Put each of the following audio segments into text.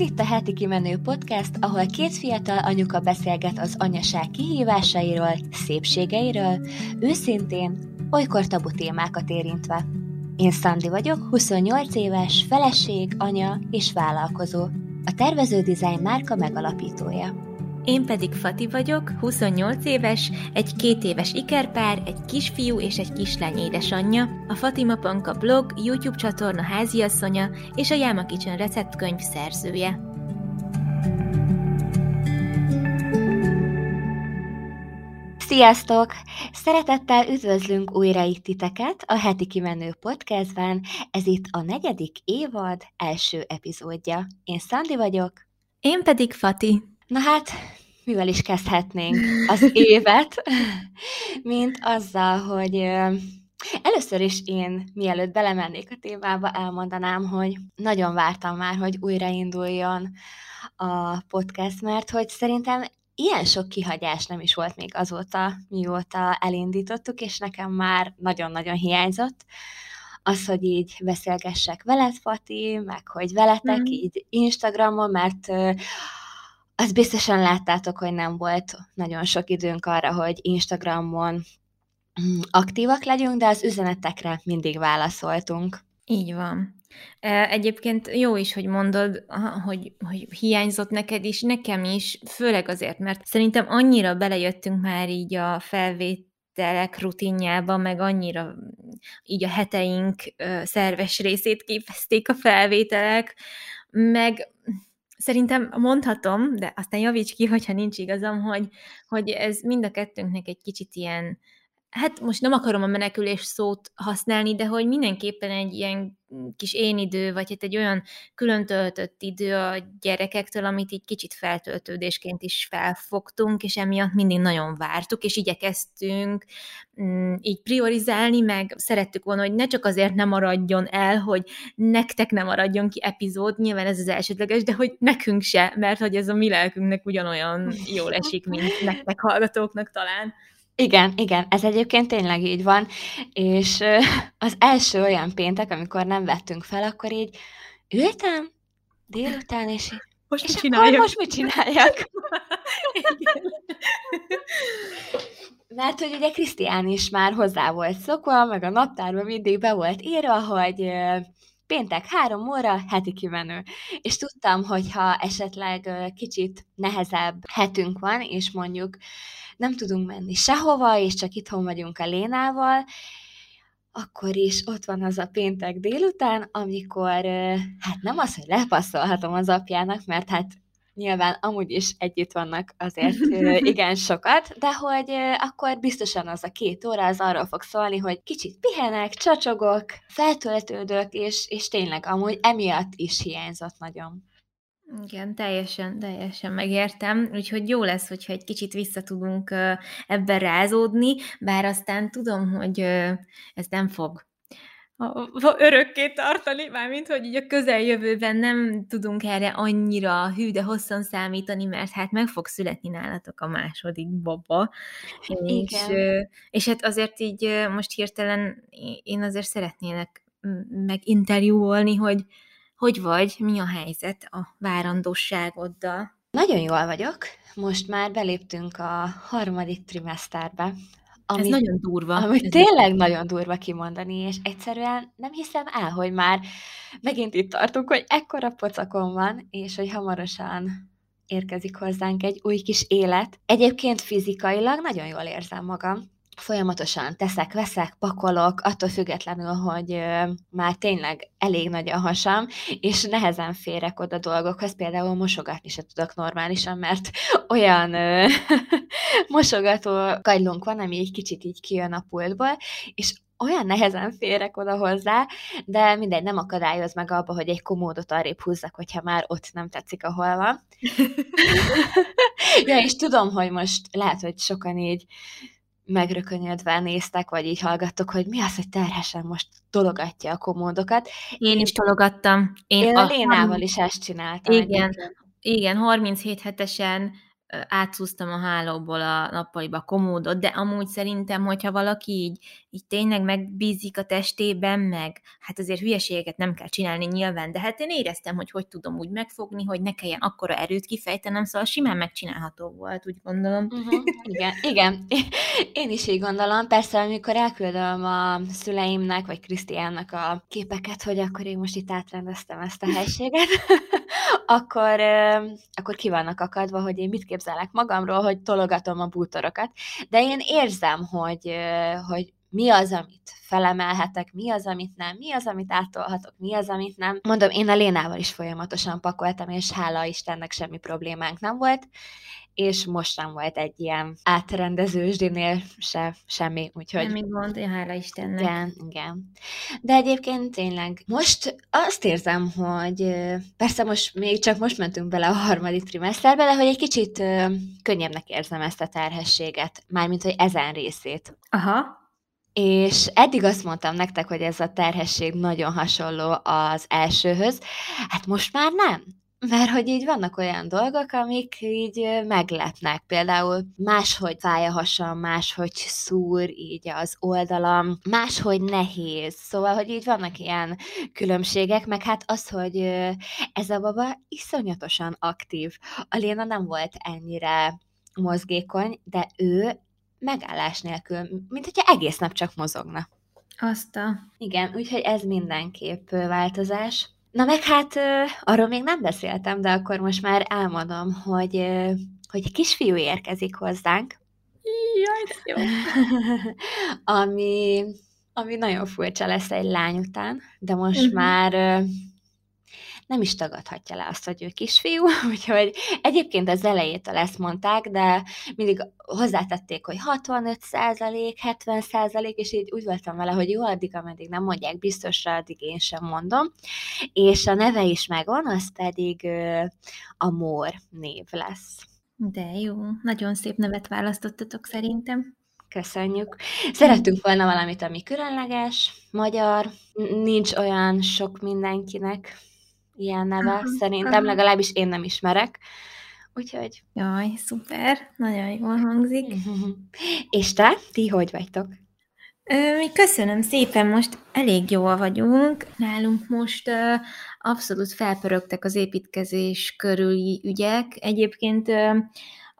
Ez itt a Heti Kimenő Podcast, ahol két fiatal anyuka beszélget az anyaság kihívásairól, szépségeiről, őszintén, olykor tabu témákat érintve. Én Szandi vagyok, 28 éves, feleség, anya és vállalkozó. A tervező design márka megalapítója. Én pedig Fati vagyok, 28 éves, egy két éves ikerpár, egy kisfiú és egy kislány édesanyja, a Fatima Panka blog, YouTube csatorna háziasszonya és a Yama Kitchen receptkönyv szerzője. Sziasztok! Szeretettel üdvözlünk újra itt titeket a Heti Kimenő podcastben. Ez itt a negyedik évad első epizódja. Én Szandi vagyok. Én pedig Fati. Na hát, mivel is kezdhetnénk az évet, mint azzal, hogy először is én, mielőtt belemennék a témába, elmondanám, hogy nagyon vártam már, hogy újrainduljon a podcast, mert hogy szerintem ilyen sok kihagyás nem is volt még azóta, mióta elindítottuk, és nekem már nagyon-nagyon hiányzott az, hogy így beszélgessek veled, Fati, meg hogy veletek mm. így Instagramon, mert azt biztosan láttátok, hogy nem volt nagyon sok időnk arra, hogy Instagramon mm, aktívak legyünk, de az üzenetekre mindig válaszoltunk. Így van. Egyébként jó is, hogy mondod, hogy, hogy hiányzott neked is, nekem is, főleg azért, mert szerintem annyira belejöttünk már így a felvételek rutinjába, meg annyira így a heteink szerves részét képezték a felvételek, meg szerintem mondhatom, de aztán javíts ki, hogyha nincs igazam, hogy, hogy ez mind a kettőnknek egy kicsit ilyen, hát most nem akarom a menekülés szót használni, de hogy mindenképpen egy ilyen kis én idő, vagy hát egy olyan külön töltött idő a gyerekektől, amit így kicsit feltöltődésként is felfogtunk, és emiatt mindig nagyon vártuk, és igyekeztünk mm, így priorizálni, meg szerettük volna, hogy ne csak azért nem maradjon el, hogy nektek nem maradjon ki epizód, nyilván ez az elsődleges, de hogy nekünk se, mert hogy ez a mi lelkünknek ugyanolyan jól esik, mint nektek hallgatóknak talán. Igen, igen, ez egyébként tényleg így van, és az első olyan péntek, amikor nem vettünk fel, akkor így ültem délután, és így, most és mit csináljak? most mit csináljak? Mert hogy ugye Krisztián is már hozzá volt szokva, meg a naptárban mindig be volt írva, hogy péntek három óra, heti kimenő. És tudtam, hogy ha esetleg kicsit nehezebb hetünk van, és mondjuk nem tudunk menni sehova, és csak itthon vagyunk a Lénával, akkor is ott van az a péntek délután, amikor hát nem az, hogy lepasszolhatom az apjának, mert hát nyilván amúgy is együtt vannak azért igen sokat, de hogy akkor biztosan az a két óra az arról fog szólni, hogy kicsit pihenek, csacsogok, feltöltődök, és, és tényleg amúgy emiatt is hiányzott nagyon. Igen, teljesen, teljesen megértem, úgyhogy jó lesz, hogyha egy kicsit vissza tudunk ebben rázódni, bár aztán tudom, hogy ez nem fog örökké tartani, mármint, hogy így a közeljövőben nem tudunk erre annyira hű, de hosszan számítani, mert hát meg fog születni nálatok a második baba. És, és hát azért így most hirtelen én azért szeretnélek meginterjúolni, hogy hogy vagy, mi a helyzet a várandosságoddal? Nagyon jól vagyok. Most már beléptünk a harmadik trimeszterbe. Ami, Ez nagyon durva. Ami Ez tényleg nagyon durva kimondani, és egyszerűen nem hiszem el, hogy már megint itt tartunk, hogy ekkora pocakon van, és hogy hamarosan érkezik hozzánk egy új kis élet. Egyébként fizikailag nagyon jól érzem magam folyamatosan teszek, veszek, pakolok, attól függetlenül, hogy már tényleg elég nagy a hasam, és nehezen férek oda dolgokhoz, például mosogatni se tudok normálisan, mert olyan mosogató kagylunk van, ami egy kicsit így kijön a pultból, és olyan nehezen férek oda hozzá, de mindegy, nem akadályoz meg abba, hogy egy komódot arrébb húzzak, hogyha már ott nem tetszik, ahol van. ja, és tudom, hogy most lehet, hogy sokan így megrökönyödve néztek, vagy így hallgattok, hogy mi az, hogy terhesen most tologatja a komódokat. Én is tologattam. Én, Én a, a Lénával is ezt csináltam. Igen, igen, 37 hetesen átszúztam a hálóból a nappaliba a komódot, de amúgy szerintem, hogyha valaki így, így tényleg megbízik a testében, meg hát azért hülyeségeket nem kell csinálni nyilván, de hát én éreztem, hogy hogy tudom úgy megfogni, hogy ne kelljen akkora erőt kifejtenem, szóval simán megcsinálható volt, úgy gondolom. Uh-huh. Igen, igen. Én is így gondolom. Persze, amikor elküldöm a szüleimnek, vagy Krisztiánnak a képeket, hogy akkor én most itt átrendeztem ezt a helységet, akkor, akkor ki vannak akadva, hogy én mit képzelek magamról, hogy tologatom a bútorokat. De én érzem, hogy, hogy mi az, amit felemelhetek, mi az, amit nem, mi az, amit átolhatok, mi az, amit nem. Mondom, én a Lénával is folyamatosan pakoltam, és hála Istennek semmi problémánk nem volt, és most nem volt egy ilyen átrendezősdinél se, semmi, úgyhogy... Semmi gond, hála Istennek. Igen, igen. De egyébként tényleg most azt érzem, hogy persze most még csak most mentünk bele a harmadik trimeszterbe, de hogy egy kicsit könnyebbnek érzem ezt a terhességet, mármint, hogy ezen részét. Aha. És eddig azt mondtam nektek, hogy ez a terhesség nagyon hasonló az elsőhöz, hát most már nem. Mert hogy így vannak olyan dolgok, amik így meglepnek. Például máshogy fáj a hasam, máshogy szúr így az oldalam, máshogy nehéz. Szóval, hogy így vannak ilyen különbségek, meg hát az, hogy ez a baba iszonyatosan aktív. A Léna nem volt ennyire mozgékony, de ő megállás nélkül, mint hogyha egész nap csak mozogna. Azt a... Igen, úgyhogy ez mindenképp változás. Na meg hát arról még nem beszéltem, de akkor most már elmondom, hogy, hogy egy kisfiú érkezik hozzánk. Jaj, jó. ami, ami nagyon furcsa lesz egy lány után, de most uh-huh. már nem is tagadhatja le azt, hogy ő kisfiú, úgyhogy egyébként az elejétől ezt mondták, de mindig hozzátették, hogy 65 százalék, 70 százalék, és így úgy voltam vele, hogy jó, addig, ameddig nem mondják biztosra, addig én sem mondom. És a neve is megvan, az pedig a Mór név lesz. De jó, nagyon szép nevet választottatok szerintem. Köszönjük. Szerettünk volna valamit, ami különleges, magyar, nincs olyan sok mindenkinek, ilyen neve, uh-huh, szerintem, legalábbis én nem ismerek. Úgyhogy... Jaj, szuper, nagyon jól hangzik. Uh-huh. És te, ti hogy vagytok? Mi köszönöm szépen, most elég jól vagyunk. Nálunk most abszolút felpörögtek az építkezés körüli ügyek. Egyébként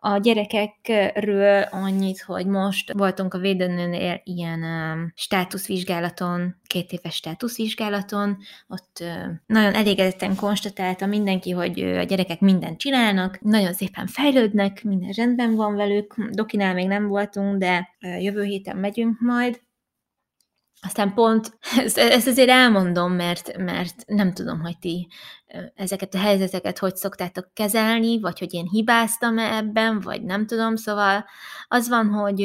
a gyerekekről annyit, hogy most voltunk a védőnőnél ilyen uh, státuszvizsgálaton, két éves státuszvizsgálaton, ott nagyon elégedetten konstatálta mindenki, hogy a gyerekek mindent csinálnak, nagyon szépen fejlődnek, minden rendben van velük, dokinál még nem voltunk, de jövő héten megyünk majd, aztán pont, ezt, ezt azért elmondom, mert, mert nem tudom, hogy ti ezeket a helyzeteket hogy szoktátok kezelni, vagy hogy én hibáztam-e ebben, vagy nem tudom, szóval az van, hogy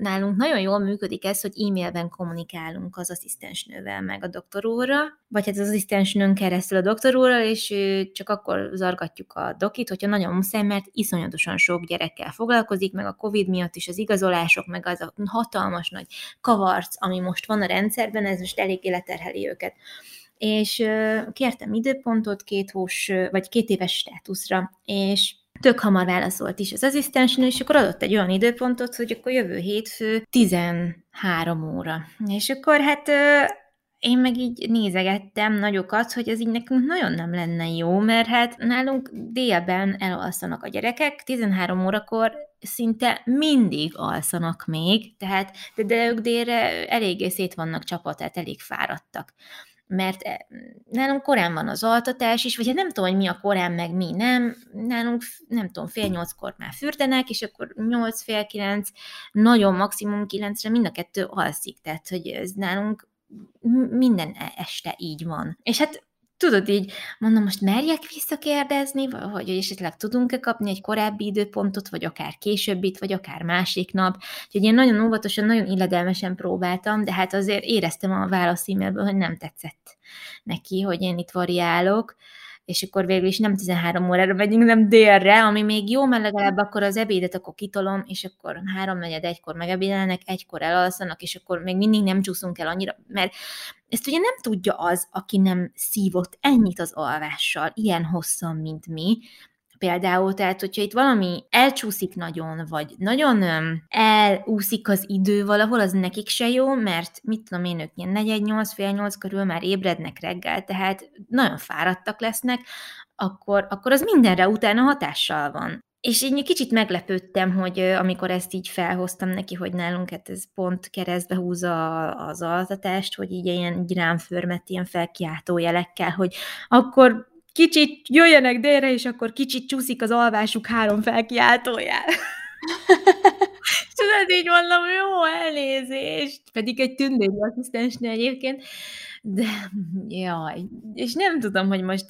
nálunk nagyon jól működik ez, hogy e-mailben kommunikálunk az asszisztensnővel meg a doktorúrra, vagy hát az asszisztensnőn keresztül a doktorúrra, és csak akkor zargatjuk a dokit, hogyha nagyon muszáj, mert iszonyatosan sok gyerekkel foglalkozik, meg a Covid miatt is az igazolások, meg az a hatalmas nagy kavarc, ami most van a rendszerben, ez most eléggé leterheli őket és kértem időpontot két hós, vagy két éves státuszra, és tök hamar válaszolt is az asszisztensnő, és akkor adott egy olyan időpontot, hogy akkor jövő hétfő 13 óra. És akkor hát én meg így nézegettem nagyokat, hogy ez így nekünk nagyon nem lenne jó, mert hát nálunk délben elalszanak a gyerekek, 13 órakor szinte mindig alszanak még, tehát de, de ők délre eléggé szét vannak csapat, tehát elég fáradtak mert eh, nálunk korán van az altatás is, vagy hát nem tudom, hogy mi a korán, meg mi nem, nálunk nem tudom, fél nyolckor már fürdenek, és akkor nyolc, fél kilenc, nagyon maximum kilencre mind a kettő alszik, tehát hogy ez nálunk minden e-, este így van. És hát tudod így, mondom, most merjek visszakérdezni, hogy esetleg tudunk-e kapni egy korábbi időpontot, vagy akár későbbit, vagy akár másik nap. Úgyhogy én nagyon óvatosan, nagyon illedelmesen próbáltam, de hát azért éreztem a válasz e-mailből, hogy nem tetszett neki, hogy én itt variálok és akkor végül is nem 13 órára megyünk, nem délre, ami még jó, mert legalább akkor az ebédet akkor kitolom, és akkor három negyed egykor megebédelnek, egykor elalszanak, és akkor még mindig nem csúszunk el annyira, mert ezt ugye nem tudja az, aki nem szívott ennyit az alvással, ilyen hosszan, mint mi, Például, tehát, hogyha itt valami elcsúszik nagyon, vagy nagyon elúszik az idő valahol, az nekik se jó, mert mit tudom én, ők ilyen 4 8 fél 8 körül már ébrednek reggel, tehát nagyon fáradtak lesznek, akkor, akkor az mindenre utána hatással van. És egy kicsit meglepődtem, hogy amikor ezt így felhoztam neki, hogy nálunk hát ez pont keresztbe húzza az altatást, hogy így ilyen így rám förmet ilyen felkiáltó jelekkel, hogy akkor kicsit jöjjenek délre, és akkor kicsit csúszik az alvásuk három felkiáltójál. Tudod, így mondom, jó elnézést, pedig egy tündéri asszisztensnél egyébként, de jaj, és nem tudom, hogy most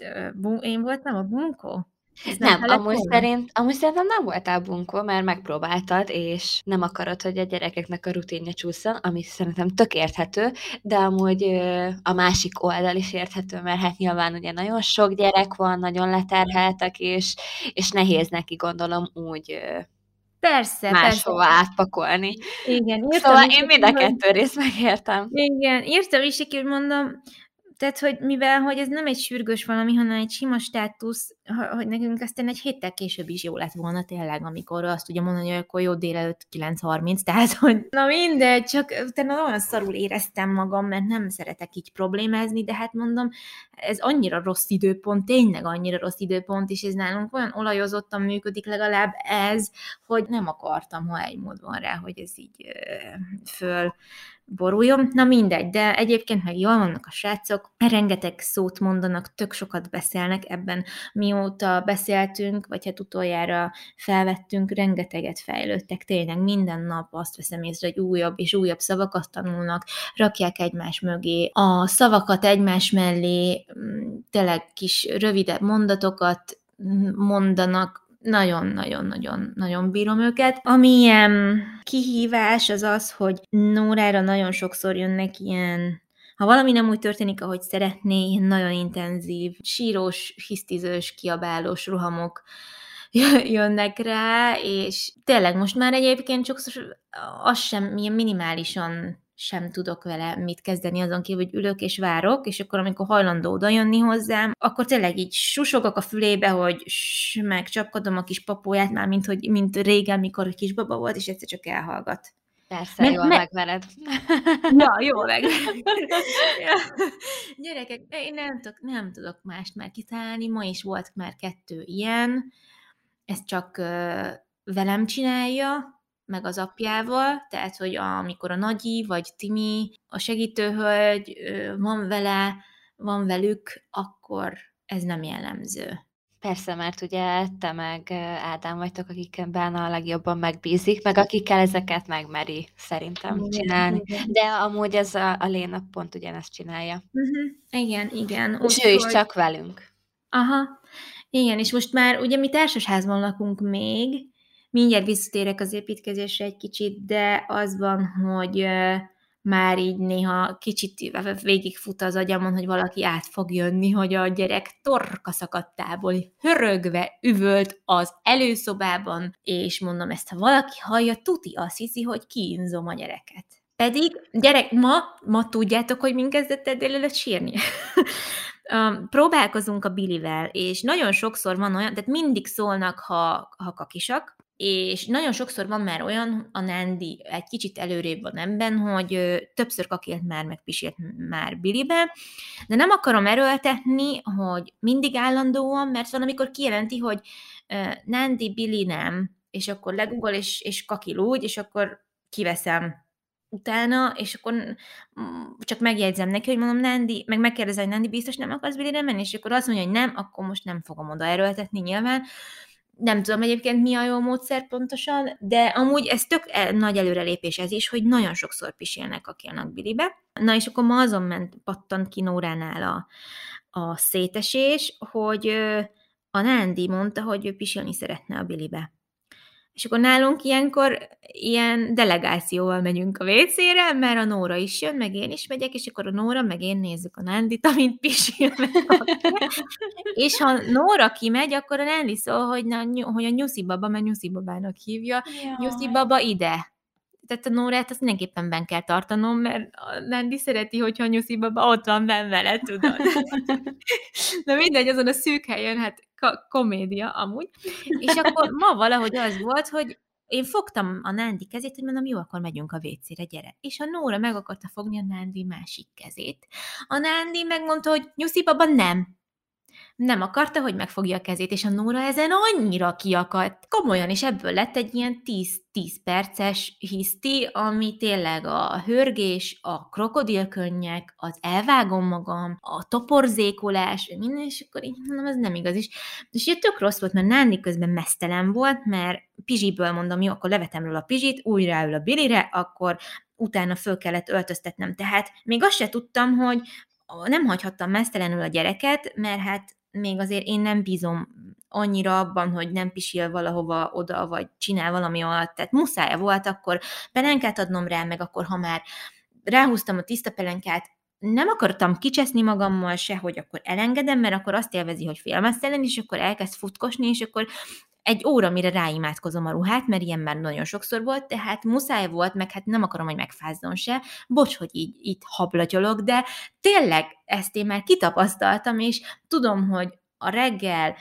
én voltam a bunkó? Ez nem, nem amúgy, szerint, amúgy szerintem nem voltál bunkó, mert megpróbáltad, és nem akarod, hogy a gyerekeknek a rutinja csúszson, ami szerintem tök érthető, de amúgy a másik oldal is érthető, mert hát nyilván ugye nagyon sok gyerek van, nagyon leterheltek, és, és nehéz neki gondolom úgy Persze, máshova persze. átpakolni. Igen, írtam Szóval én mind a kettő részt megértem. Igen, írtam is, hogy mondom, tehát, hogy mivel hogy ez nem egy sürgős valami, hanem egy sima státusz, hogy nekünk aztán egy héttel később is jó lett volna tényleg, amikor azt tudja mondani, hogy akkor jó délelőtt 9.30, tehát, hogy na mindegy, csak utána olyan szarul éreztem magam, mert nem szeretek így problémázni, de hát mondom, ez annyira rossz időpont, tényleg annyira rossz időpont, és ez nálunk olyan olajozottan működik legalább ez, hogy nem akartam, ha egy mód van rá, hogy ez így föl boruljon. Na mindegy, de egyébként meg jól vannak a srácok, rengeteg szót mondanak, tök sokat beszélnek ebben, mióta beszéltünk, vagy hát utoljára felvettünk, rengeteget fejlődtek, tényleg minden nap azt veszem észre, hogy újabb és újabb szavakat tanulnak, rakják egymás mögé. A szavakat egymás mellé, mm, tényleg kis rövidebb mondatokat mm, mondanak, nagyon-nagyon-nagyon-nagyon bírom őket. Ami ilyen kihívás az az, hogy Nórára nagyon sokszor jönnek ilyen ha valami nem úgy történik, ahogy szeretné, ilyen nagyon intenzív, sírós, hisztizős, kiabálós rohamok jönnek rá, és tényleg most már egyébként sokszor az sem ilyen minimálisan sem tudok vele mit kezdeni azon kívül, hogy ülök és várok, és akkor amikor hajlandó oda jönni hozzám, akkor tényleg így susogok a fülébe, hogy megcsapkodom a kis papóját, már mint, hogy, mint régen, mikor egy kisbaba volt, és egyszer csak elhallgat. Persze, mert, jól mert... megvered. Ja, jól megvered. ja. Gyerekek, én nem tudok, nem tudok mást már kitalálni, ma is volt már kettő ilyen, ezt csak uh, velem csinálja, meg az apjával, tehát, hogy amikor a Nagyi vagy Timi, a segítőhölgy van vele, van velük, akkor ez nem jellemző. Persze, mert ugye te meg Ádám vagytok, akikben a legjobban megbízik, meg akikkel ezeket megmeri szerintem igen, csinálni. Igen. De amúgy ez a, a Léna pont ugyanezt csinálja. Uh-huh. Igen, igen. És Úgy, ő is hogy... csak velünk. Aha. Igen, és most már ugye mi társasházban lakunk még, Mindjárt visszatérek az építkezésre egy kicsit, de az van, hogy már így néha kicsit végigfut az agyamon, hogy valaki át fog jönni, hogy a gyerek torka szakadtából hörögve üvölt az előszobában, és mondom, ezt ha valaki hallja, tuti azt hiszi, hogy kínzom a gyereket. Pedig, gyerek, ma, ma tudjátok, hogy min kezdett el délelőtt sírni? próbálkozunk a Billivel, és nagyon sokszor van olyan, tehát mindig szólnak, ha, ha kakisak, és nagyon sokszor van már olyan, a Nandi egy kicsit előrébb van ebben, hogy többször kakélt már, meg pisilt már Billybe, de nem akarom erőltetni, hogy mindig állandóan, mert van, amikor kijelenti, hogy Nandi, Billy nem, és akkor legugol, és, és kakil úgy, és akkor kiveszem utána, és akkor mm, csak megjegyzem neki, hogy mondom, Nandi, meg megkérdezem, hogy Nandi biztos nem akarsz Billyre menni, és akkor azt mondja, hogy nem, akkor most nem fogom oda erőltetni nyilván, nem tudom egyébként mi a jó módszer pontosan, de amúgy ez tök el, nagy előrelépés ez is, hogy nagyon sokszor pisélnek a kilnak bilibe. Na és akkor ma azon ment, pattant ki Nóránál a, a szétesés, hogy a Nándi mondta, hogy ő pisilni szeretne a bilibe. És akkor nálunk ilyenkor ilyen delegációval megyünk a WC-re, mert a Nóra is jön, meg én is megyek, és akkor a Nóra, meg én nézzük a Nándit, amint pisil És ha Nóra kimegy, akkor a Nándi szól, hogy, na, hogy a Nyuszi baba, mert Nyuszi babának hívja, Jaj. Nyuszi baba ide. Tehát a Nórát azt mindenképpen ben kell tartanom, mert a Nandi szereti, hogyha a nyuszi baba ott van benn vele, tudod. Na mindegy, azon a szűk helyen, hát komédia amúgy. És akkor ma valahogy az volt, hogy én fogtam a Nándi kezét, hogy mondom, jó, akkor megyünk a WC-re, gyere. És a Nóra meg akarta fogni a Nándi másik kezét. A Nándi megmondta, hogy nyuszi baba, nem nem akarta, hogy megfogja a kezét, és a Nóra ezen annyira kiakadt. Komolyan, és ebből lett egy ilyen 10, 10 perces hiszti, ami tényleg a hörgés, a krokodilkönnyek, az elvágom magam, a toporzékolás, minden, és akkor így mondom, ez nem igaz is. És ugye tök rossz volt, mert Nándi közben mesztelen volt, mert Pizsiből mondom, jó, akkor levetem róla a Pizsit, újra ráül a Bilire, akkor utána föl kellett öltöztetnem. Tehát még azt se tudtam, hogy nem hagyhattam mesztelenül a gyereket, mert hát még azért én nem bízom annyira abban, hogy nem pisil valahova oda, vagy csinál valami alatt, tehát muszáj volt, akkor pelenkát adnom rá, meg akkor ha már ráhúztam a tiszta pelenkát, nem akartam kicseszni magammal se, hogy akkor elengedem, mert akkor azt élvezi, hogy félmesztelen, és akkor elkezd futkosni, és akkor egy óra, mire ráimádkozom a ruhát, mert ilyen már nagyon sokszor volt, tehát muszáj volt, meg hát nem akarom, hogy megfázzon se. Bocs, hogy így itt hablatyolok, de tényleg ezt én már kitapasztaltam, és tudom, hogy a reggel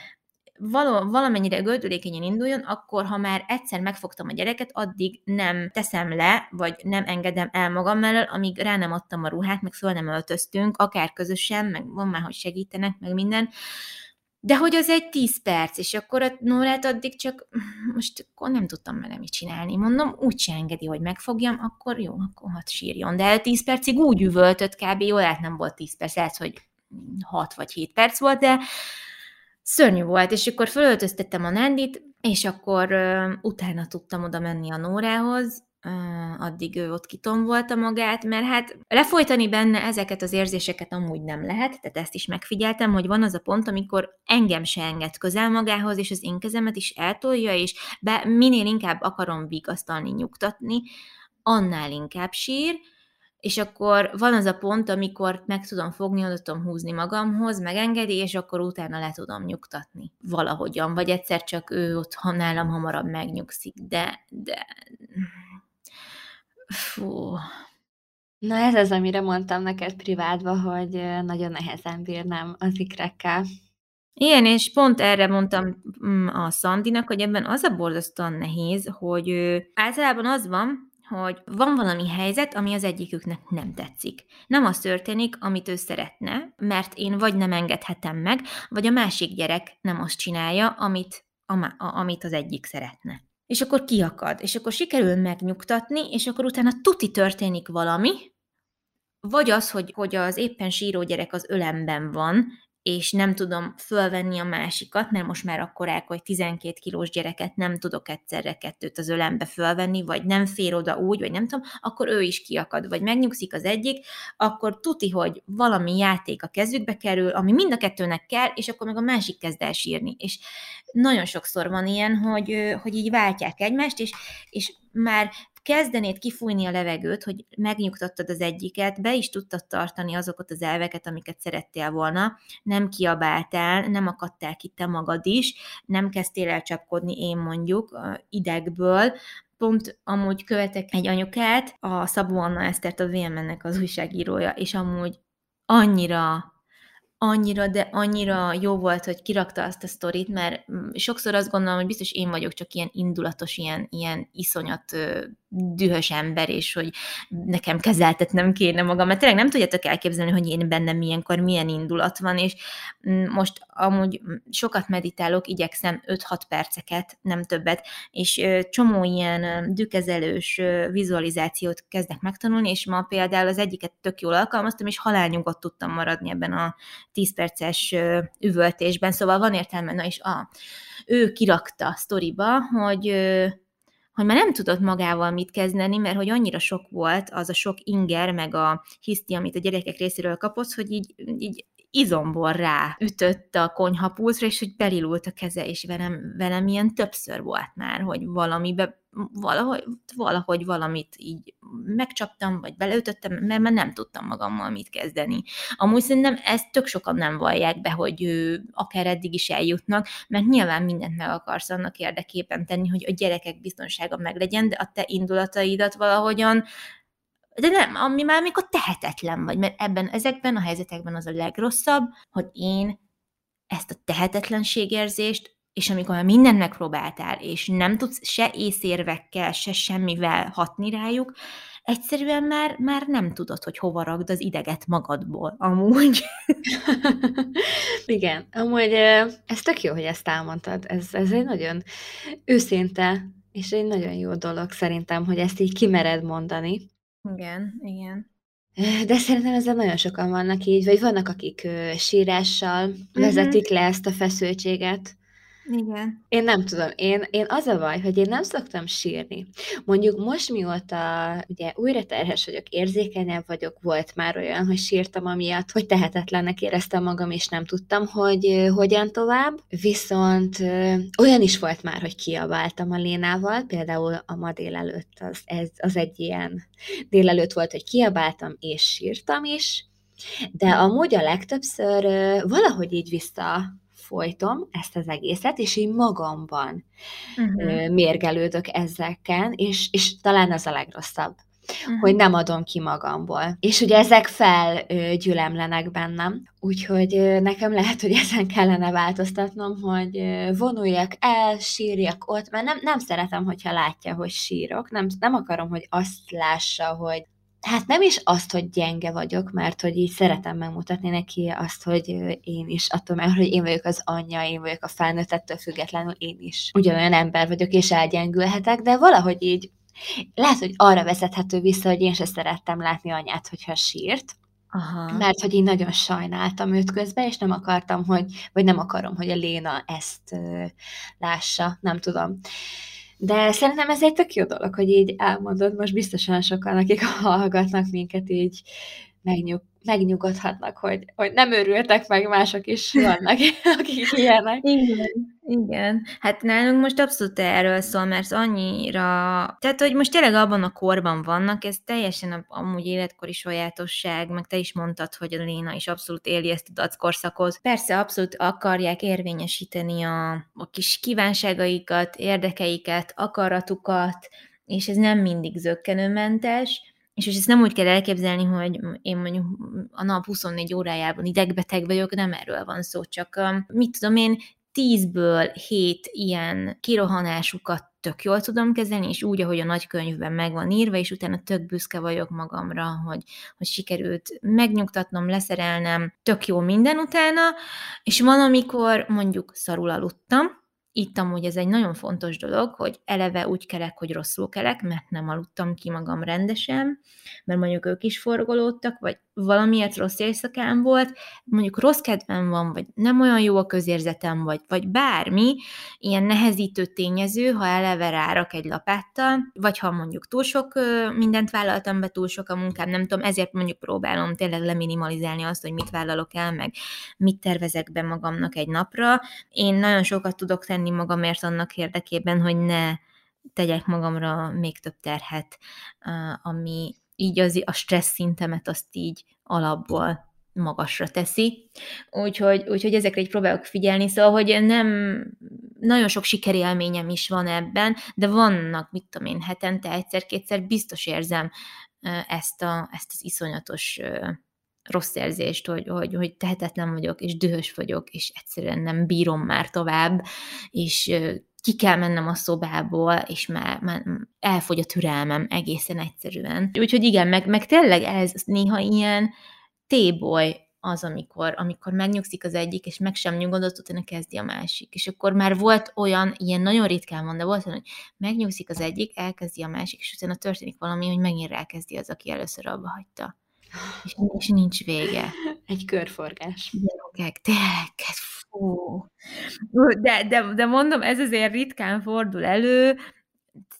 val- valamennyire gördülékenyen induljon, akkor ha már egyszer megfogtam a gyereket, addig nem teszem le, vagy nem engedem el magam mellől, amíg rá nem adtam a ruhát, meg föl nem öltöztünk, akár közösen, meg van már, hogy segítenek, meg minden de hogy az egy tíz perc, és akkor a Nórát addig csak, most akkor nem tudtam vele mit csinálni. Mondom, úgy se engedi, hogy megfogjam, akkor jó, akkor hat sírjon. De tíz percig úgy üvöltött kb. Jó, lehet nem volt tíz perc, lehet, hogy hat vagy hét perc volt, de szörnyű volt, és akkor fölöltöztettem a Nandit, és akkor uh, utána tudtam oda menni a Nórához, addig ő ott kitombolta magát, mert hát lefolytani benne ezeket az érzéseket amúgy nem lehet, tehát ezt is megfigyeltem, hogy van az a pont, amikor engem se enged közel magához, és az én kezemet is eltolja, és be, minél inkább akarom vigasztalni, nyugtatni, annál inkább sír, és akkor van az a pont, amikor meg tudom fogni, oda tudom húzni magamhoz, megengedi, és akkor utána le tudom nyugtatni. Valahogyan, vagy egyszer csak ő ott nálam hamarabb megnyugszik, de, de Fú. Na ez az, amire mondtam neked privátba, hogy nagyon nehezen bírnám az ikrekkel. Igen, és pont erre mondtam mm, a Szandinak, hogy ebben az a borzasztóan nehéz, hogy általában az van, hogy van valami helyzet, ami az egyiküknek nem tetszik. Nem az történik, amit ő szeretne, mert én vagy nem engedhetem meg, vagy a másik gyerek nem azt csinálja, amit, a, amit az egyik szeretne és akkor kiakad, és akkor sikerül megnyugtatni, és akkor utána tuti történik valami, vagy az, hogy, hogy az éppen síró gyerek az ölemben van, és nem tudom fölvenni a másikat, mert most már akkor el, hogy 12 kilós gyereket nem tudok egyszerre kettőt az ölembe fölvenni, vagy nem fér oda úgy, vagy nem tudom, akkor ő is kiakad, vagy megnyugszik az egyik, akkor tuti, hogy valami játék a kezükbe kerül, ami mind a kettőnek kell, és akkor meg a másik kezd el sírni. És nagyon sokszor van ilyen, hogy, hogy így váltják egymást, és, és már kezdenéd kifújni a levegőt, hogy megnyugtattad az egyiket, be is tudtad tartani azokat az elveket, amiket szerettél volna, nem kiabáltál, nem akadtál ki te magad is, nem kezdtél el csapkodni én mondjuk idegből, pont amúgy követek egy anyukát, a Szabó Anna Esztert, a VMN-nek az újságírója, és amúgy annyira annyira, de annyira jó volt, hogy kirakta azt a sztorit, mert mm, sokszor azt gondolom, hogy biztos én vagyok csak ilyen indulatos, ilyen, ilyen iszonyat dühös ember, és hogy nekem kezeltetnem kéne magam, mert tényleg nem tudjátok elképzelni, hogy én bennem milyenkor milyen indulat van, és mm, most amúgy sokat meditálok, igyekszem 5-6 perceket, nem többet, és csomó ilyen dükezelős vizualizációt kezdek megtanulni, és ma például az egyiket tök jól alkalmaztam, és halálnyugodt tudtam maradni ebben a 10 perces üvöltésben, szóval van értelme, na és a, ő kirakta sztoriba, hogy hogy már nem tudott magával mit kezdeni, mert hogy annyira sok volt az a sok inger, meg a hiszti, amit a gyerekek részéről kapott, hogy így, így izomból rá ütött a konyhapultra, és hogy belilult a keze, és velem, velem ilyen többször volt már, hogy valamibe valahogy, valahogy valamit így megcsaptam, vagy beleütöttem, mert már nem tudtam magammal mit kezdeni. Amúgy szerintem ezt tök sokan nem vallják be, hogy ő, akár eddig is eljutnak, mert nyilván mindent meg akarsz annak érdekében tenni, hogy a gyerekek biztonsága meglegyen, de a te indulataidat valahogyan de nem, ami már mikor tehetetlen vagy, mert ebben, ezekben a helyzetekben az a legrosszabb, hogy én ezt a tehetetlenségérzést, és amikor már mindent megpróbáltál, és nem tudsz se észérvekkel, se semmivel hatni rájuk, egyszerűen már, már nem tudod, hogy hova ragd az ideget magadból, amúgy. Igen, amúgy ez tök jó, hogy ezt elmondtad. Ez, ez egy nagyon őszinte, és egy nagyon jó dolog szerintem, hogy ezt így kimered mondani. Igen, igen. De szerintem ezzel nagyon sokan vannak így, vagy vannak, akik sírással uh-huh. vezetik le ezt a feszültséget. Igen. Én nem tudom, én, én az a baj, hogy én nem szoktam sírni. Mondjuk most mióta ugye újra terhes vagyok, érzékenyebb vagyok, volt már olyan, hogy sírtam amiatt, hogy tehetetlennek éreztem magam, és nem tudtam, hogy hogyan tovább. Viszont olyan is volt már, hogy kiabáltam a Lénával, például a ma délelőtt az, ez, az egy ilyen délelőtt volt, hogy kiabáltam és sírtam is, de amúgy a legtöbbször valahogy így vissza folytom ezt az egészet, és így magamban uh-huh. mérgelődök ezeken, és, és talán az a legrosszabb. Uh-huh. hogy nem adom ki magamból. És ugye ezek felgyülemlenek bennem, úgyhogy nekem lehet, hogy ezen kellene változtatnom, hogy vonuljak el, sírjak ott, mert nem, nem szeretem, hogyha látja, hogy sírok, nem, nem akarom, hogy azt lássa, hogy hát nem is azt, hogy gyenge vagyok, mert hogy így szeretem megmutatni neki azt, hogy én is, attól mert, hogy én vagyok az anyja, én vagyok a felnőtt, ettől függetlenül én is ugyanolyan ember vagyok, és elgyengülhetek, de valahogy így lehet, hogy arra vezethető vissza, hogy én se szerettem látni anyát, hogyha sírt, Aha. Mert hogy én nagyon sajnáltam őt közben, és nem akartam, hogy, vagy nem akarom, hogy a Léna ezt uh, lássa, nem tudom. De szerintem ez egy tök jó dolog, hogy így elmondod, most biztosan sokan, akik hallgatnak minket, így megnyug, megnyugodhatnak, hogy, hogy nem örültek meg, mások is vannak, akik ilyenek. Igen, igen. Hát nálunk most abszolút erről szól, mert annyira... Tehát, hogy most tényleg abban a korban vannak, ez teljesen a, amúgy életkori sajátosság, meg te is mondtad, hogy a Léna is abszolút éli ezt a dackorszakot. Persze abszolút akarják érvényesíteni a, a kis kívánságaikat, érdekeiket, akaratukat, és ez nem mindig zöggenőmentes, és ezt nem úgy kell elképzelni, hogy én mondjuk a nap 24 órájában idegbeteg vagyok, nem erről van szó, csak mit tudom én, tízből hét ilyen kirohanásukat tök jól tudom kezelni, és úgy, ahogy a nagykönyvben meg van írva, és utána tök büszke vagyok magamra, hogy, hogy sikerült megnyugtatnom, leszerelnem, tök jó minden utána, és van, amikor mondjuk szarul aludtam, itt amúgy ez egy nagyon fontos dolog, hogy eleve úgy kelek, hogy rosszul kelek, mert nem aludtam ki magam rendesen, mert mondjuk ők is forgolódtak, vagy valamiért rossz éjszakám volt, mondjuk rossz kedvem van, vagy nem olyan jó a közérzetem, vagy, vagy bármi, ilyen nehezítő tényező, ha eleve rárak egy lapáttal, vagy ha mondjuk túl sok mindent vállaltam be, túl sok a munkám, nem tudom, ezért mondjuk próbálom tényleg leminimalizálni azt, hogy mit vállalok el, meg mit tervezek be magamnak egy napra. Én nagyon sokat tudok tenni magamért annak érdekében, hogy ne tegyek magamra még több terhet, ami így az, a stressz szintemet azt így alapból magasra teszi. Úgyhogy, úgyhogy ezekre így próbálok figyelni, szóval, hogy nem, nagyon sok sikerélményem is van ebben, de vannak, mit tudom én, hetente egyszer-kétszer biztos érzem ezt, a, ezt az iszonyatos rossz érzést, hogy, hogy, hogy tehetetlen vagyok, és dühös vagyok, és egyszerűen nem bírom már tovább, és ki kell mennem a szobából, és már, már elfogy a türelmem egészen egyszerűen. Úgyhogy igen, meg, meg tényleg ez néha ilyen téboly az, amikor, amikor megnyugszik az egyik, és meg sem nyugodott, utána kezdi a másik. És akkor már volt olyan, ilyen nagyon ritkán van, de volt olyan, hogy megnyugszik az egyik, elkezdi a másik, és utána történik valami, hogy megint elkezdi az, aki először abba hagyta. És, és nincs vége. Egy körforgás. Gyerekek, tényleg, Fú. De, de, de mondom, ez azért ritkán fordul elő,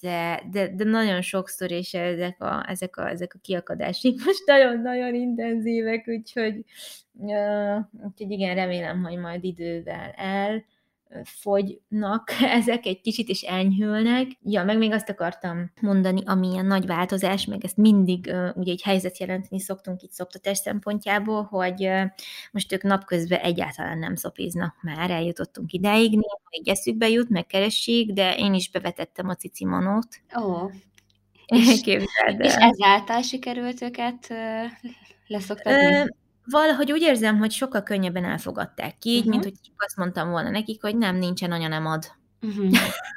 de, de, de nagyon sokszor, és ezek a, ezek a, ezek a kiakadások most nagyon-nagyon intenzívek, úgyhogy, uh, úgyhogy igen, remélem, hogy majd idővel el fogynak ezek egy kicsit, is enyhülnek. Ja, meg még azt akartam mondani, ami ilyen nagy változás, meg ezt mindig ugye egy helyzet jelenteni szoktunk itt szoptatás szempontjából, hogy most ők napközben egyáltalán nem szopiznak már, eljutottunk ideig, néha egy eszükbe jut, megkeressék, de én is bevetettem a cicimanót. Ó, és, és ezáltal sikerült őket leszoktatni? Valahogy úgy érzem, hogy sokkal könnyebben elfogadták ki, így, uh-huh. mint hogy azt mondtam volna nekik, hogy nem, nincsen anya, nem ad. Uh-huh.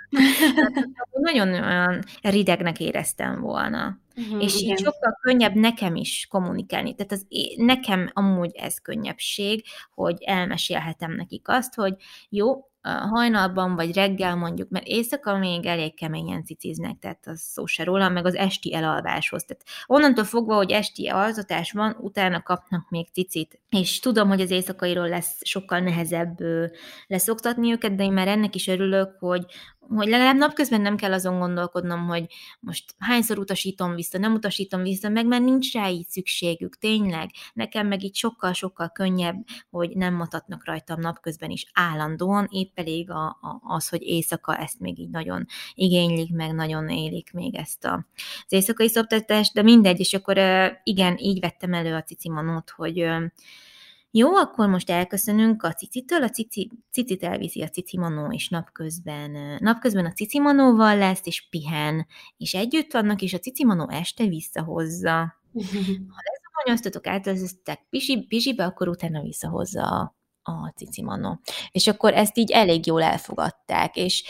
nagyon olyan ridegnek éreztem volna. Uh-huh, és igen. így sokkal könnyebb nekem is kommunikálni. Tehát az, nekem amúgy ez könnyebbség, hogy elmesélhetem nekik azt, hogy jó, hajnalban, vagy reggel mondjuk, mert éjszaka még elég keményen ciciznek, tehát az szó se róla, meg az esti elalváshoz. Tehát onnantól fogva, hogy esti alzatás van, utána kapnak még cicit. És tudom, hogy az éjszakairól lesz sokkal nehezebb leszoktatni őket, de én már ennek is örülök, hogy hogy legalább napközben nem kell azon gondolkodnom, hogy most hányszor utasítom vissza, nem utasítom vissza, meg mert nincs rá így szükségük, tényleg. Nekem meg így sokkal-sokkal könnyebb, hogy nem matatnak rajtam napközben is állandóan, épp elég a, a, az, hogy éjszaka ezt még így nagyon igénylik, meg nagyon élik még ezt a, az éjszakai szoptatást, de mindegy, és akkor igen, így vettem elő a cicimanót, hogy jó, akkor most elköszönünk a cicitől, a cici, cicit elviszi a cicimanó, és napközben, napközben a cicimanóval lesz, és pihen, és együtt vannak, és a cicimanó este visszahozza. Ha lezamonyoztatok, átvezeztek pisi, pisibe, akkor utána visszahozza a, a cicimanó. És akkor ezt így elég jól elfogadták, és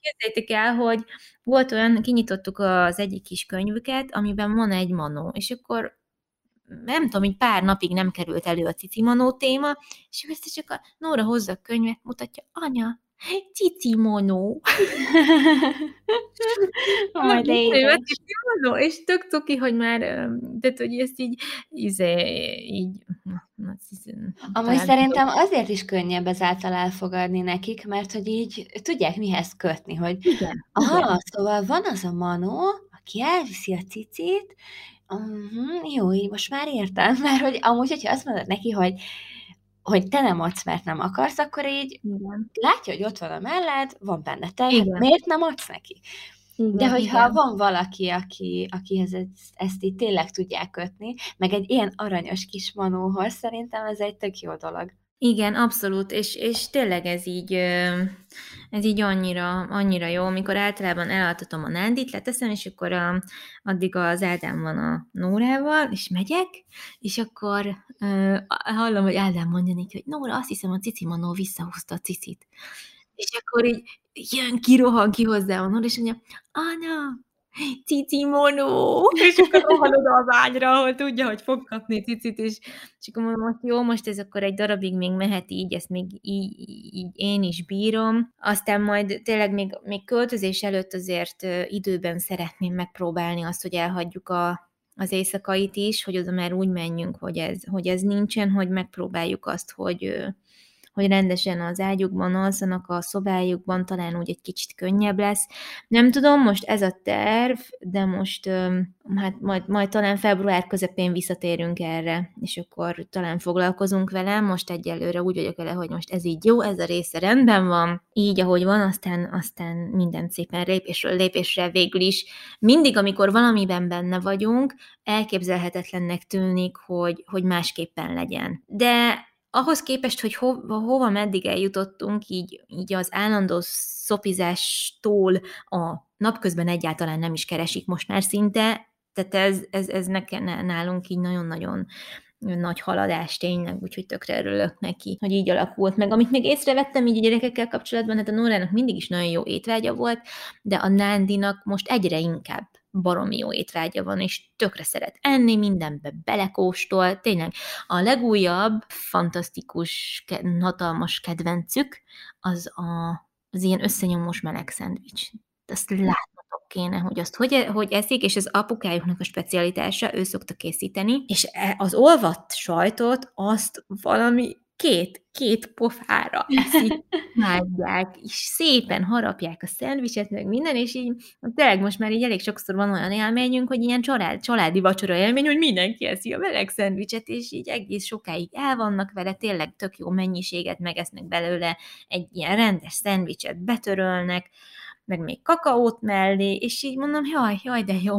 képzeljétek el, hogy volt olyan, kinyitottuk az egyik kis könyvüket, amiben van egy manó, és akkor nem tudom, hogy pár napig nem került elő a cicimonó téma, és ezt csak a Nóra hozza a könyvet, mutatja, anya, cicimonó. Majd cicimonó, és tök cuki, hogy már, de hogy ezt így, izé, így, Amúgy szerintem azért is könnyebb ezáltal elfogadni nekik, mert hogy így tudják mihez kötni, hogy igen, aha, igen. szóval van az a manó, aki elviszi a cicit, Uh-huh, jó, így most már értem, mert hogy amúgy, hogyha azt mondod neki, hogy, hogy te nem adsz, mert nem akarsz, akkor így igen. látja, hogy ott van a mellett, van benne te, igen. miért nem adsz neki? Igen, De hogyha igen. van valaki, aki, akihez ezt, ezt így tényleg tudják kötni, meg egy ilyen aranyos kis manóhoz, szerintem ez egy tök jó dolog. Igen, abszolút, és, és tényleg ez így, ez így annyira, annyira jó, amikor általában elaltatom a Nándit, leteszem, és akkor a, addig az Ádám van a Nórával, és megyek, és akkor uh, hallom, hogy Ádám mondja neki, hogy Nóra, azt hiszem, a Cici Manó visszahozta a cicit. És akkor így jön, kirohan ki hozzá a Nóra, és mondja, anya, cici monó, és akkor rohanod az ágyra, ahol tudja, hogy fog kapni cicit, és, és akkor mondom, hogy jó, most ez akkor egy darabig még mehet így, ezt még így, így én is bírom. Aztán majd tényleg még, még költözés előtt azért időben szeretném megpróbálni azt, hogy elhagyjuk a, az éjszakait is, hogy oda már úgy menjünk, hogy ez, hogy ez nincsen, hogy megpróbáljuk azt, hogy hogy rendesen az ágyukban alszanak, a szobájukban talán úgy egy kicsit könnyebb lesz. Nem tudom, most ez a terv, de most hát majd, majd talán február közepén visszatérünk erre, és akkor talán foglalkozunk vele. Most egyelőre úgy vagyok vele, hogy most ez így jó, ez a része rendben van, így ahogy van, aztán, aztán minden szépen lépésről lépésre végül is. Mindig, amikor valamiben benne vagyunk, elképzelhetetlennek tűnik, hogy, hogy másképpen legyen. De ahhoz képest, hogy hova, hova meddig eljutottunk, így, így az állandó szopizástól a napközben egyáltalán nem is keresik most már szinte, tehát ez, ez, ez nekem, nálunk így nagyon-nagyon nagy haladás tényleg, úgyhogy tökre örülök neki, hogy így alakult meg. Amit még észrevettem így a gyerekekkel kapcsolatban, hát a Nórának mindig is nagyon jó étvágya volt, de a Nándinak most egyre inkább baromi jó étvágya van, és tökre szeret enni, mindenbe belekóstol, tényleg a legújabb, fantasztikus, hatalmas kedvencük az a, az ilyen összenyomós meleg szendvics. Azt látnotok kéne, hogy azt hogy, hogy eszik, és az apukájuknak a specialitása, ő szokta készíteni, és e, az olvadt sajtot azt valami két, két pofára mágják, és szépen harapják a szendvicset, meg minden, és így tényleg most már így elég sokszor van olyan élményünk, hogy ilyen család, családi vacsora élmény, hogy mindenki eszi a meleg szendvicset, és így egész sokáig el vannak vele, tényleg tök jó mennyiséget megesznek belőle, egy ilyen rendes szendvicset betörölnek, meg még kakaót mellé, és így mondom, jaj, jaj, de jó,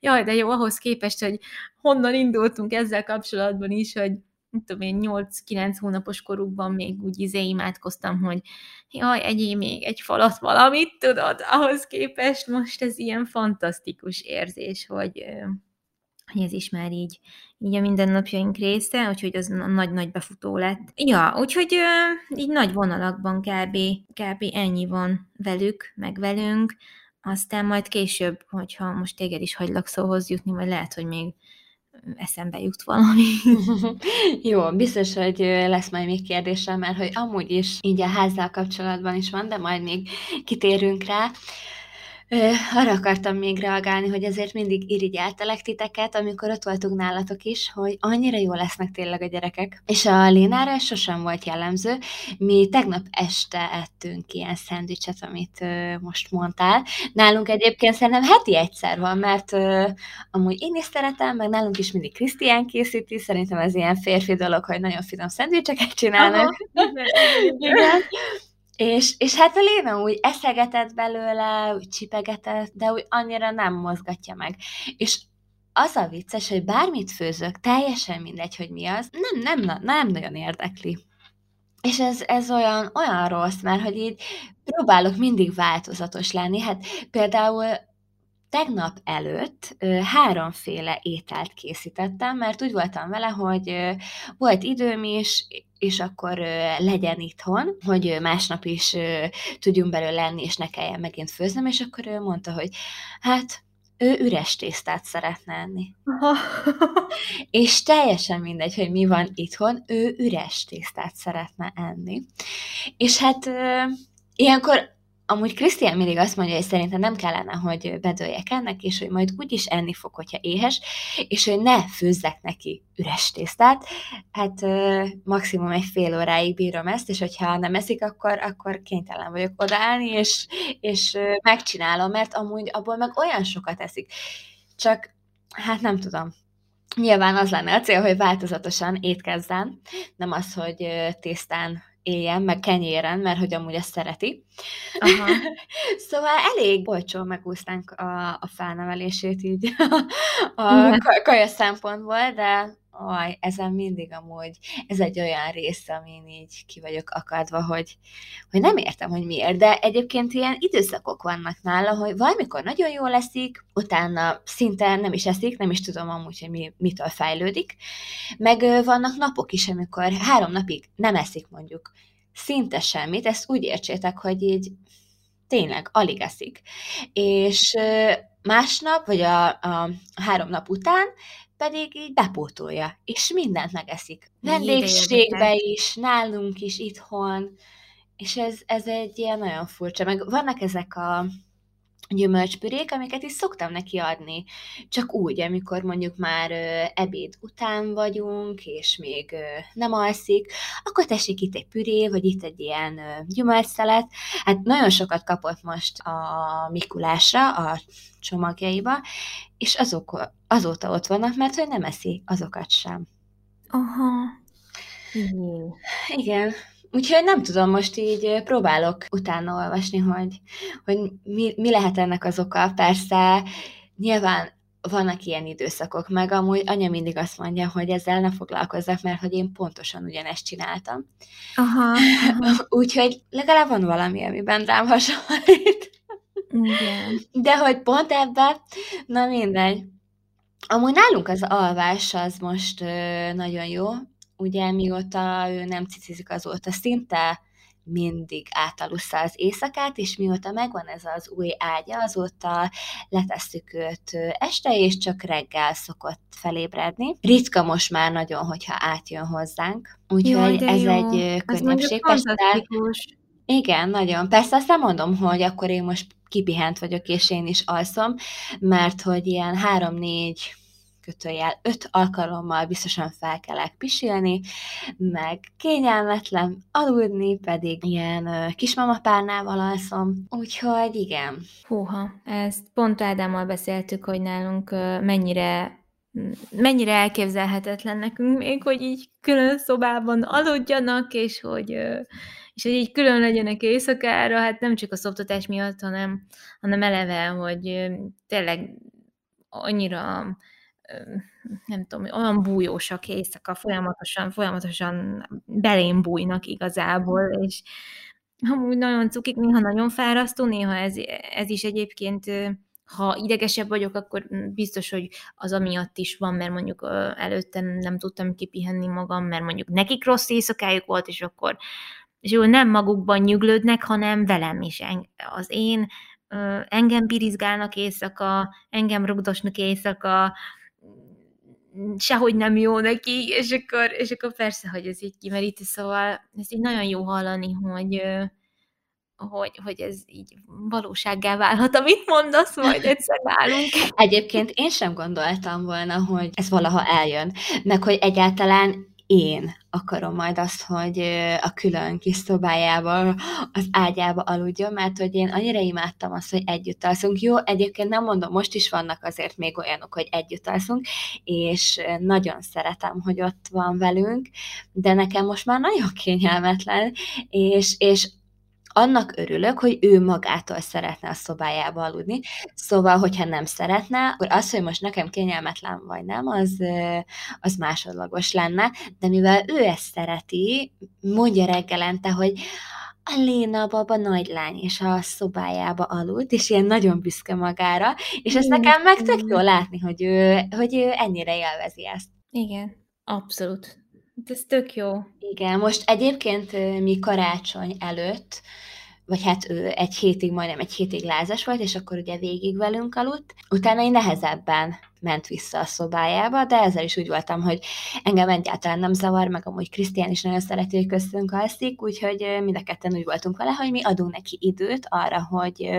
jaj, de jó, ahhoz képest, hogy honnan indultunk ezzel kapcsolatban is, hogy nem tudom én, 8-9 hónapos korukban még úgy izé imádkoztam, hogy jaj, egyé még egy falat valamit, tudod, ahhoz képest most ez ilyen fantasztikus érzés, hogy, hogy ez is már így, így a mindennapjaink része, úgyhogy az nagy-nagy befutó lett. Ja, úgyhogy így nagy vonalakban kb, kb ennyi van velük, meg velünk, aztán majd később, hogyha most téged is hagylak szóhoz jutni, vagy lehet, hogy még eszembe jut valami. Jó, biztos, hogy lesz majd még kérdésem, mert hogy amúgy is így a házzal kapcsolatban is van, de majd még kitérünk rá. Arra akartam még reagálni, hogy ezért mindig irigyeltelek titeket, amikor ott voltunk nálatok is, hogy annyira jó lesznek tényleg a gyerekek. És a Lénára sosem volt jellemző. Mi tegnap este ettünk ilyen szendvicset, amit uh, most mondtál. Nálunk egyébként szerintem heti egyszer van, mert uh, amúgy én is szeretem, meg nálunk is mindig Krisztián készíti, szerintem ez ilyen férfi dolog, hogy nagyon finom szendvicseket csinálnak. Aha, igen. És, és hát a Léna úgy eszegetett belőle, úgy csipegetett, de úgy annyira nem mozgatja meg. És az a vicces, hogy bármit főzök, teljesen mindegy, hogy mi az, nem, nem, nem nagyon érdekli. És ez, ez olyan, olyan rossz, mert hogy így próbálok mindig változatos lenni. Hát például tegnap előtt ö, háromféle ételt készítettem, mert úgy voltam vele, hogy ö, volt időm is, és akkor legyen itthon, hogy másnap is tudjunk belőle lenni, és ne kelljen megint főznem, és akkor ő mondta, hogy hát ő üres tésztát szeretne enni. és teljesen mindegy, hogy mi van itthon, ő üres tésztát szeretne enni. És hát ilyenkor Amúgy Krisztián mindig azt mondja, hogy szerintem nem kellene, hogy bedőljek ennek, és hogy majd úgy is enni fog, hogyha éhes, és hogy ne főzzek neki üres tésztát. Hát maximum egy fél óráig bírom ezt, és hogyha nem eszik, akkor, akkor kénytelen vagyok odaállni, és, és megcsinálom, mert amúgy abból meg olyan sokat eszik. Csak, hát nem tudom, Nyilván az lenne a cél, hogy változatosan étkezzen, nem az, hogy tésztán éljen, meg kenyéren, mert hogy amúgy ezt szereti. Aha. szóval elég olcsó megúsztánk a, a felnevelését így a kaja szempontból, de aj, ezen mindig amúgy, ez egy olyan rész, amin így ki vagyok akadva, hogy, hogy nem értem, hogy miért, de egyébként ilyen időszakok vannak nála, hogy valamikor nagyon jól leszik, utána szinte nem is eszik, nem is tudom amúgy, hogy mi, mitől fejlődik, meg vannak napok is, amikor három napig nem eszik mondjuk szinte semmit, ezt úgy értsétek, hogy így tényleg alig eszik. És másnap, vagy a, a három nap után pedig így bepótolja, és mindent megeszik. Vendégségbe is, nálunk is, itthon, és ez, ez egy ilyen nagyon furcsa. Meg vannak ezek a gyümölcspürék, amiket is szoktam neki adni. Csak úgy, amikor mondjuk már ö, ebéd után vagyunk, és még ö, nem alszik, akkor tessék itt egy püré, vagy itt egy ilyen ö, gyümölcsszelet. Hát nagyon sokat kapott most a Mikulásra, a csomagjaiba, és azok, azóta ott vannak, mert hogy nem eszi azokat sem. Aha. Igen. Úgyhogy nem tudom, most így próbálok utána olvasni, hogy, hogy mi, mi lehet ennek az oka. Persze nyilván vannak ilyen időszakok, meg amúgy anya mindig azt mondja, hogy ezzel ne foglalkozzak, mert hogy én pontosan ugyanezt csináltam. Aha. Úgyhogy legalább van valami, amiben rám hasonlít. Igen. De hogy pont ebben, na mindegy. Amúgy nálunk az alvás az most ö, nagyon jó, ugye mióta ő nem cicizik azóta szinte mindig átalussza az éjszakát, és mióta megvan ez az új ágya, azóta letesszük őt este, és csak reggel szokott felébredni. Ritka most már nagyon, hogyha átjön hozzánk, úgyhogy ez jó. egy könnyebbség. Igen, nagyon. Persze azt nem mondom, hogy akkor én most kipihent vagyok, és én is alszom, mert hogy ilyen három-négy kötőjel. Öt alkalommal biztosan fel kellek pisilni, meg kényelmetlen aludni, pedig ilyen kismamapárnával alszom, úgyhogy igen. Húha, ezt pont Ádámmal beszéltük, hogy nálunk mennyire mennyire elképzelhetetlen nekünk még, hogy így külön szobában aludjanak, és hogy, és hogy így külön legyenek éjszakára, hát nem csak a szoptatás miatt, hanem, hanem eleve, hogy tényleg annyira nem tudom, olyan bújósak éjszaka, folyamatosan, folyamatosan belém bújnak igazából, és amúgy nagyon cukik, néha nagyon fárasztó, néha ez, ez is egyébként ha idegesebb vagyok, akkor biztos, hogy az amiatt is van, mert mondjuk előtte nem tudtam kipihenni magam, mert mondjuk nekik rossz éjszakájuk volt, és akkor és jó, nem magukban nyuglődnek, hanem velem is. Az én engem birizgálnak éjszaka, engem rugdosnak éjszaka, sehogy nem jó neki, és akkor, és akkor persze, hogy ez így kimeríti, szóval ez így nagyon jó hallani, hogy, hogy, hogy ez így valósággá válhat, amit mondasz, majd egyszer válunk. Egyébként én sem gondoltam volna, hogy ez valaha eljön, meg hogy egyáltalán én akarom majd azt, hogy a külön kis szobájába, az ágyába aludjon, mert hogy én annyira imádtam azt, hogy együtt alszunk. Jó, egyébként nem mondom, most is vannak azért még olyanok, hogy együtt alszunk, és nagyon szeretem, hogy ott van velünk, de nekem most már nagyon kényelmetlen, és, és annak örülök, hogy ő magától szeretne a szobájába aludni. Szóval, hogyha nem szeretne, akkor az, hogy most nekem kényelmetlen vagy nem, az, az másodlagos lenne, de mivel ő ezt szereti, mondja reggelente, hogy a Léna baba nagylány, és a szobájába aludt, és ilyen nagyon büszke magára, és ezt nekem meg tök jó látni, hogy ő, hogy ő ennyire élvezi ezt. Igen, abszolút. Ez tök jó. Igen, most egyébként mi karácsony előtt vagy hát ő egy hétig, majdnem egy hétig lázas volt, és akkor ugye végig velünk aludt. Utána én nehezebben ment vissza a szobájába, de ezzel is úgy voltam, hogy engem egyáltalán nem zavar, meg amúgy Krisztián is nagyon szereti, hogy köztünk alszik, úgyhogy mind a ketten úgy voltunk vele, hogy mi adunk neki időt arra, hogy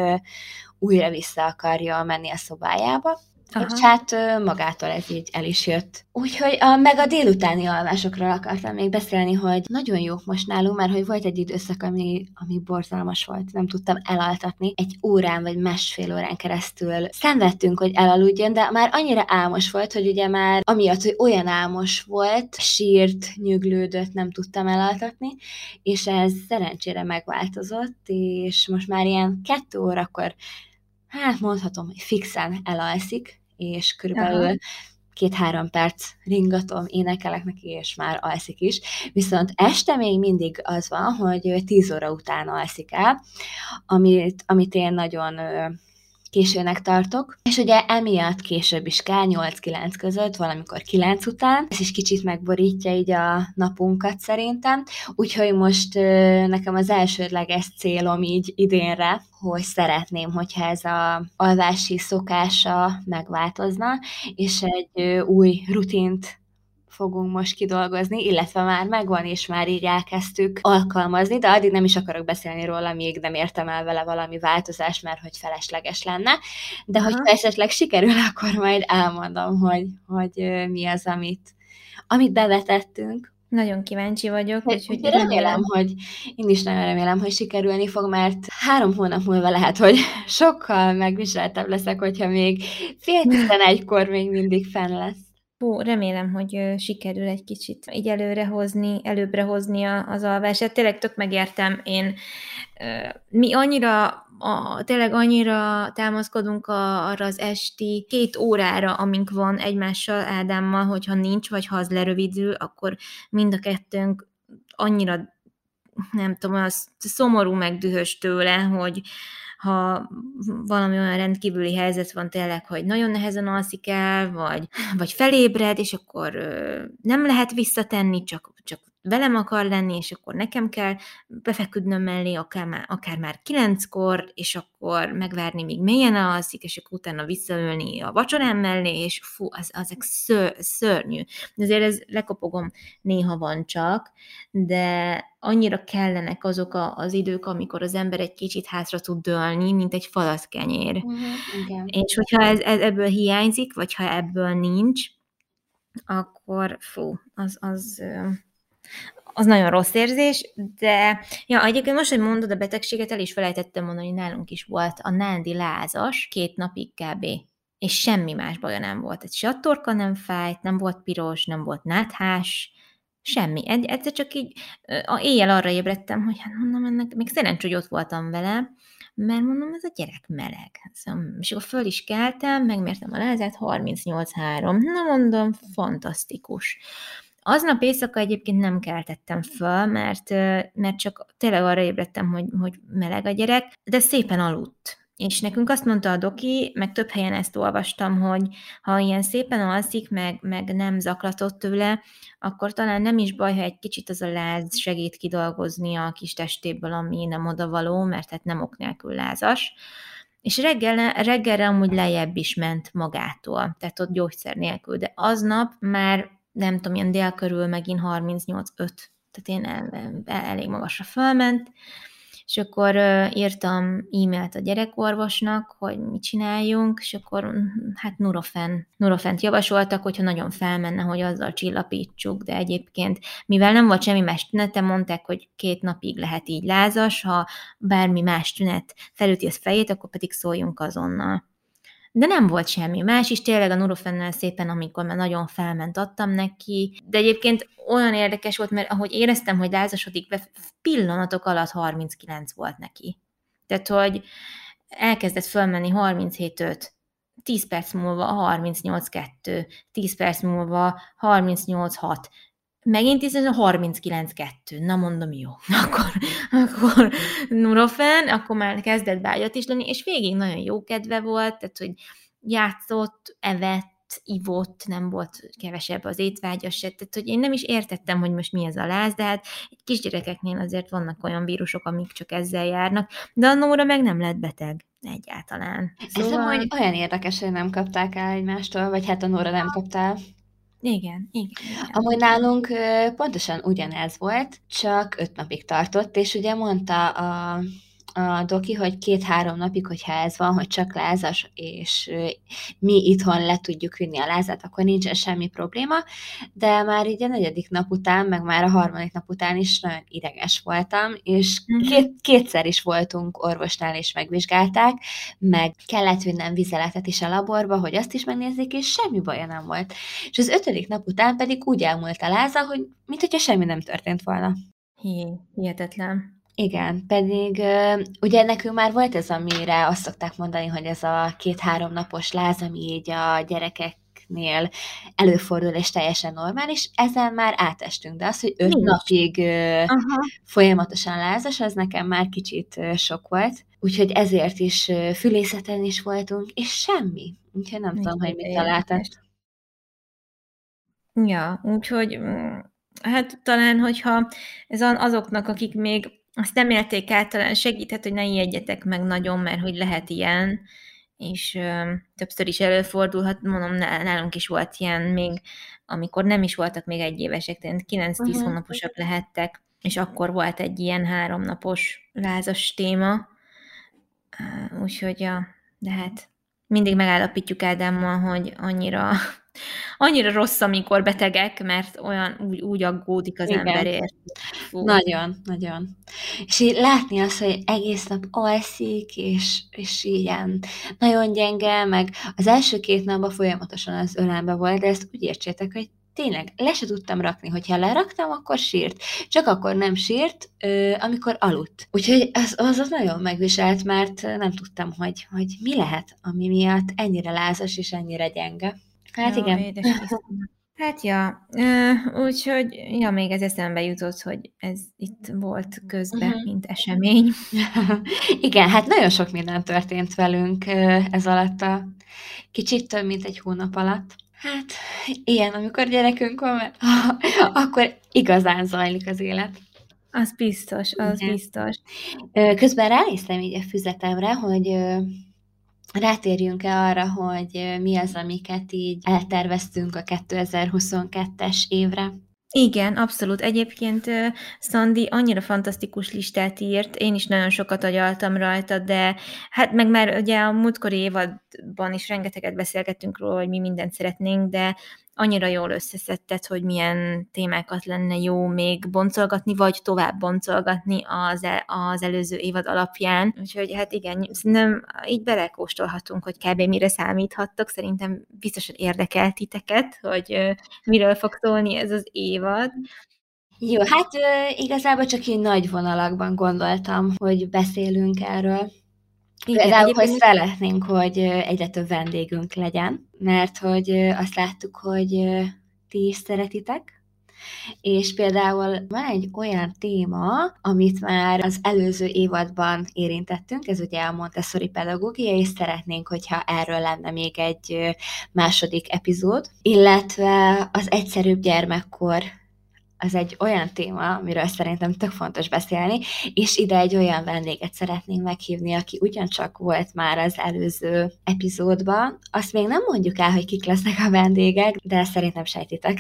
újra vissza akarja menni a szobájába. Aha. És hát magától ez így el is jött. Úgyhogy a, meg a délutáni alvásokról akartam még beszélni, hogy nagyon jók most nálunk, mert hogy volt egy időszak, ami, ami borzalmas volt, nem tudtam elaltatni. Egy órán vagy másfél órán keresztül szenvedtünk, hogy elaludjon, de már annyira álmos volt, hogy ugye már amiatt, hogy olyan álmos volt, sírt, nyüglődött, nem tudtam elaltatni, és ez szerencsére megváltozott, és most már ilyen kettő órakor hát mondhatom, hogy fixen elalszik, és körülbelül két-három perc ringatom, énekelek neki, és már alszik is. Viszont este még mindig az van, hogy 10 óra után alszik el, amit, amit én nagyon későnek tartok, és ugye emiatt később is kell, 8-9 között, valamikor 9 után, ez is kicsit megborítja így a napunkat szerintem, úgyhogy most nekem az elsődleges célom így idénre, hogy szeretném, hogyha ez a alvási szokása megváltozna, és egy új rutint fogunk most kidolgozni, illetve már megvan, és már így elkezdtük alkalmazni, de addig nem is akarok beszélni róla, még nem értem el vele valami változás, mert hogy felesleges lenne, de Aha. hogyha esetleg sikerül, akkor majd elmondom, hogy, hogy mi az, amit, amit bevetettünk. Nagyon kíváncsi vagyok. Hogy, hogy remélem, remélem, hogy én is nagyon remélem, hogy sikerülni fog, mert három hónap múlva lehet, hogy sokkal megviseltebb leszek, hogyha még fél tizenegykor még mindig fenn lesz. Hú, remélem, hogy sikerül egy kicsit így előre hozni, előbbre hozni az alvását. Tényleg tök megértem. Én, mi annyira, a, tényleg annyira támaszkodunk a, arra az esti két órára, amink van egymással, Ádámmal, hogyha nincs, vagy ha az lerövidül, akkor mind a kettőnk annyira nem tudom, az szomorú, meg dühös tőle, hogy, ha valami olyan rendkívüli helyzet van tényleg, hogy nagyon nehezen alszik el, vagy, vagy felébred, és akkor nem lehet visszatenni, csak, csak velem akar lenni, és akkor nekem kell befeküdnöm mellé, akár már, akár már kilenckor, és akkor megvárni, míg mélyen alszik, és akkor utána visszaülni a vacsorám mellé, és fú, az, azek ször, szörnyű. Azért ez lekopogom néha van csak, de annyira kellenek azok a, az idők, amikor az ember egy kicsit hátra tud dőlni, mint egy kenyér. Uh-huh, igen. És hogyha ez, ez ebből hiányzik, vagy ha ebből nincs, akkor fú, az, az, az nagyon rossz érzés, de ja, egyébként most, hogy mondod a betegséget, el is felejtettem mondani, hogy nálunk is volt a nándi lázas két napig kb. És semmi más baja nem volt. Egy se a torka nem fájt, nem volt piros, nem volt náthás, semmi. Egy, egyszer csak így a éjjel arra ébredtem, hogy hát mondom, ennek még szerencs, hogy ott voltam vele, mert mondom, ez a gyerek meleg. Szóval, és akkor föl is keltem, megmértem a lázát, 38,3. Na mondom, fantasztikus. Aznap éjszaka egyébként nem keltettem föl, mert, mert csak tényleg arra ébredtem, hogy, hogy meleg a gyerek, de szépen aludt. És nekünk azt mondta a doki, meg több helyen ezt olvastam, hogy ha ilyen szépen alszik, meg, meg nem zaklatott tőle, akkor talán nem is baj, ha egy kicsit az a láz segít kidolgozni a kis testéből, ami nem odavaló, mert hát nem ok nélkül lázas. És reggel, reggelre amúgy lejjebb is ment magától, tehát ott gyógyszer nélkül, de aznap már nem tudom, ilyen dél körül megint 38-5, tehát én el, el, elég magasra fölment, és akkor írtam e-mailt a gyerekorvosnak, hogy mit csináljunk, és akkor hm, hát Nurofen, Nurofent javasoltak, hogyha nagyon felmenne, hogy azzal csillapítsuk, de egyébként, mivel nem volt semmi más tünete, mondták, hogy két napig lehet így lázas, ha bármi más tünet felüti az fejét, akkor pedig szóljunk azonnal de nem volt semmi más is, tényleg a Nurofennel szépen, amikor már nagyon felment, adtam neki, de egyébként olyan érdekes volt, mert ahogy éreztem, hogy lázasodik be, pillanatok alatt 39 volt neki. Tehát, hogy elkezdett fölmenni 37-5, 10 perc múlva 38-2, 10 perc múlva 38-6, megint is ez a 39-2. Na mondom, jó. Akkor, akkor Nurofen, akkor már kezdett bágyat is lenni, és végig nagyon jó kedve volt, tehát, hogy játszott, evett, ivott, nem volt kevesebb az étvágya se, tehát hogy én nem is értettem, hogy most mi ez a láz, de hát egy kisgyerekeknél azért vannak olyan vírusok, amik csak ezzel járnak, de a Nóra meg nem lett beteg egyáltalán. Szóval... Ez hogy olyan érdekes, hogy nem kapták el egymástól, vagy hát a Nóra nem kaptál. Igen, igen, igen. Amúgy nálunk pontosan ugyanez volt, csak öt napig tartott, és ugye mondta a a doki, hogy két-három napig, hogyha ez van, hogy csak lázas, és mi itthon le tudjuk vinni a lázát, akkor nincsen semmi probléma, de már így a negyedik nap után, meg már a harmadik nap után is nagyon ideges voltam, és mhm. két, kétszer is voltunk orvosnál, és megvizsgálták, meg kellett vinnem vizeletet is a laborba, hogy azt is megnézzék, és semmi baja nem volt. És az ötödik nap után pedig úgy elmúlt a láza, hogy mint hogyha semmi nem történt volna. Hi, hihetetlen. Igen, pedig ugye nekünk már volt ez, amire azt szokták mondani, hogy ez a két-három napos láz, ami így a gyerekeknél előfordul és teljesen normális, ezen már átestünk, de az, hogy öt Nincs. napig Aha. folyamatosan lázas, az nekem már kicsit sok volt, úgyhogy ezért is fülészeten is voltunk, és semmi. Úgyhogy nem Nincs tudom, hogy mit találtál. Ja, úgyhogy mm, hát talán, hogyha ez azoknak, akik még azt nem élték át, talán segíthet, hogy ne ijedjetek meg nagyon, mert hogy lehet ilyen, és ö, többször is előfordulhat, mondom, nálunk is volt ilyen még, amikor nem is voltak még egy évesek, tehát 9-10 uh-huh. hónaposak lehettek, és akkor volt egy ilyen háromnapos lázas téma, úgyhogy, ja, de hát mindig megállapítjuk Ádámmal, hogy annyira annyira rossz, amikor betegek, mert olyan úgy, úgy aggódik az Igen. emberért. Fú. Nagyon, nagyon. És így látni azt, hogy egész nap alszik, és, és ilyen nagyon gyenge, meg az első két napban folyamatosan az ölembe volt, de ezt úgy értsétek, hogy tényleg le se tudtam rakni, hogyha leraktam, akkor sírt. Csak akkor nem sírt, ö, amikor aludt. Úgyhogy az, az, az nagyon megviselt, mert nem tudtam, hogy, hogy mi lehet, ami miatt ennyire lázas és ennyire gyenge. Hát Jó, igen. Hát ja, úgyhogy ja, még ez eszembe jutott, hogy ez itt volt közben, uh-huh. mint esemény. igen, hát nagyon sok minden történt velünk ez alatt a kicsit több, mint egy hónap alatt. Hát ilyen, amikor gyerekünk van, mert akkor igazán zajlik az élet. Az biztos, az Igen. biztos. Közben ránéztem így a füzetemre, hogy rátérjünk-e arra, hogy mi az, amiket így elterveztünk a 2022-es évre? Igen, abszolút. Egyébként Szandi annyira fantasztikus listát írt, én is nagyon sokat agyaltam rajta, de hát meg már ugye a múltkori évadban is rengeteget beszélgettünk róla, hogy mi mindent szeretnénk, de annyira jól összeszedted, hogy milyen témákat lenne jó még boncolgatni, vagy tovább boncolgatni az, el, az előző évad alapján. Úgyhogy hát igen, nem így belekóstolhatunk, hogy kb. mire számíthattok. Szerintem biztosan érdekel titeket, hogy miről fog szólni ez az évad. Jó, hát igazából csak így nagy vonalakban gondoltam, hogy beszélünk erről. Igen, Például, hogy szeretnénk, hogy egyre több vendégünk legyen, mert hogy azt láttuk, hogy ti is szeretitek, és például van egy olyan téma, amit már az előző évadban érintettünk, ez ugye a Montessori pedagógia, és szeretnénk, hogyha erről lenne még egy második epizód, illetve az egyszerűbb gyermekkor ez egy olyan téma, amiről szerintem tök fontos beszélni, és ide egy olyan vendéget szeretnénk meghívni, aki ugyancsak volt már az előző epizódban. Azt még nem mondjuk el, hogy kik lesznek a vendégek, de szerintem sejtitek.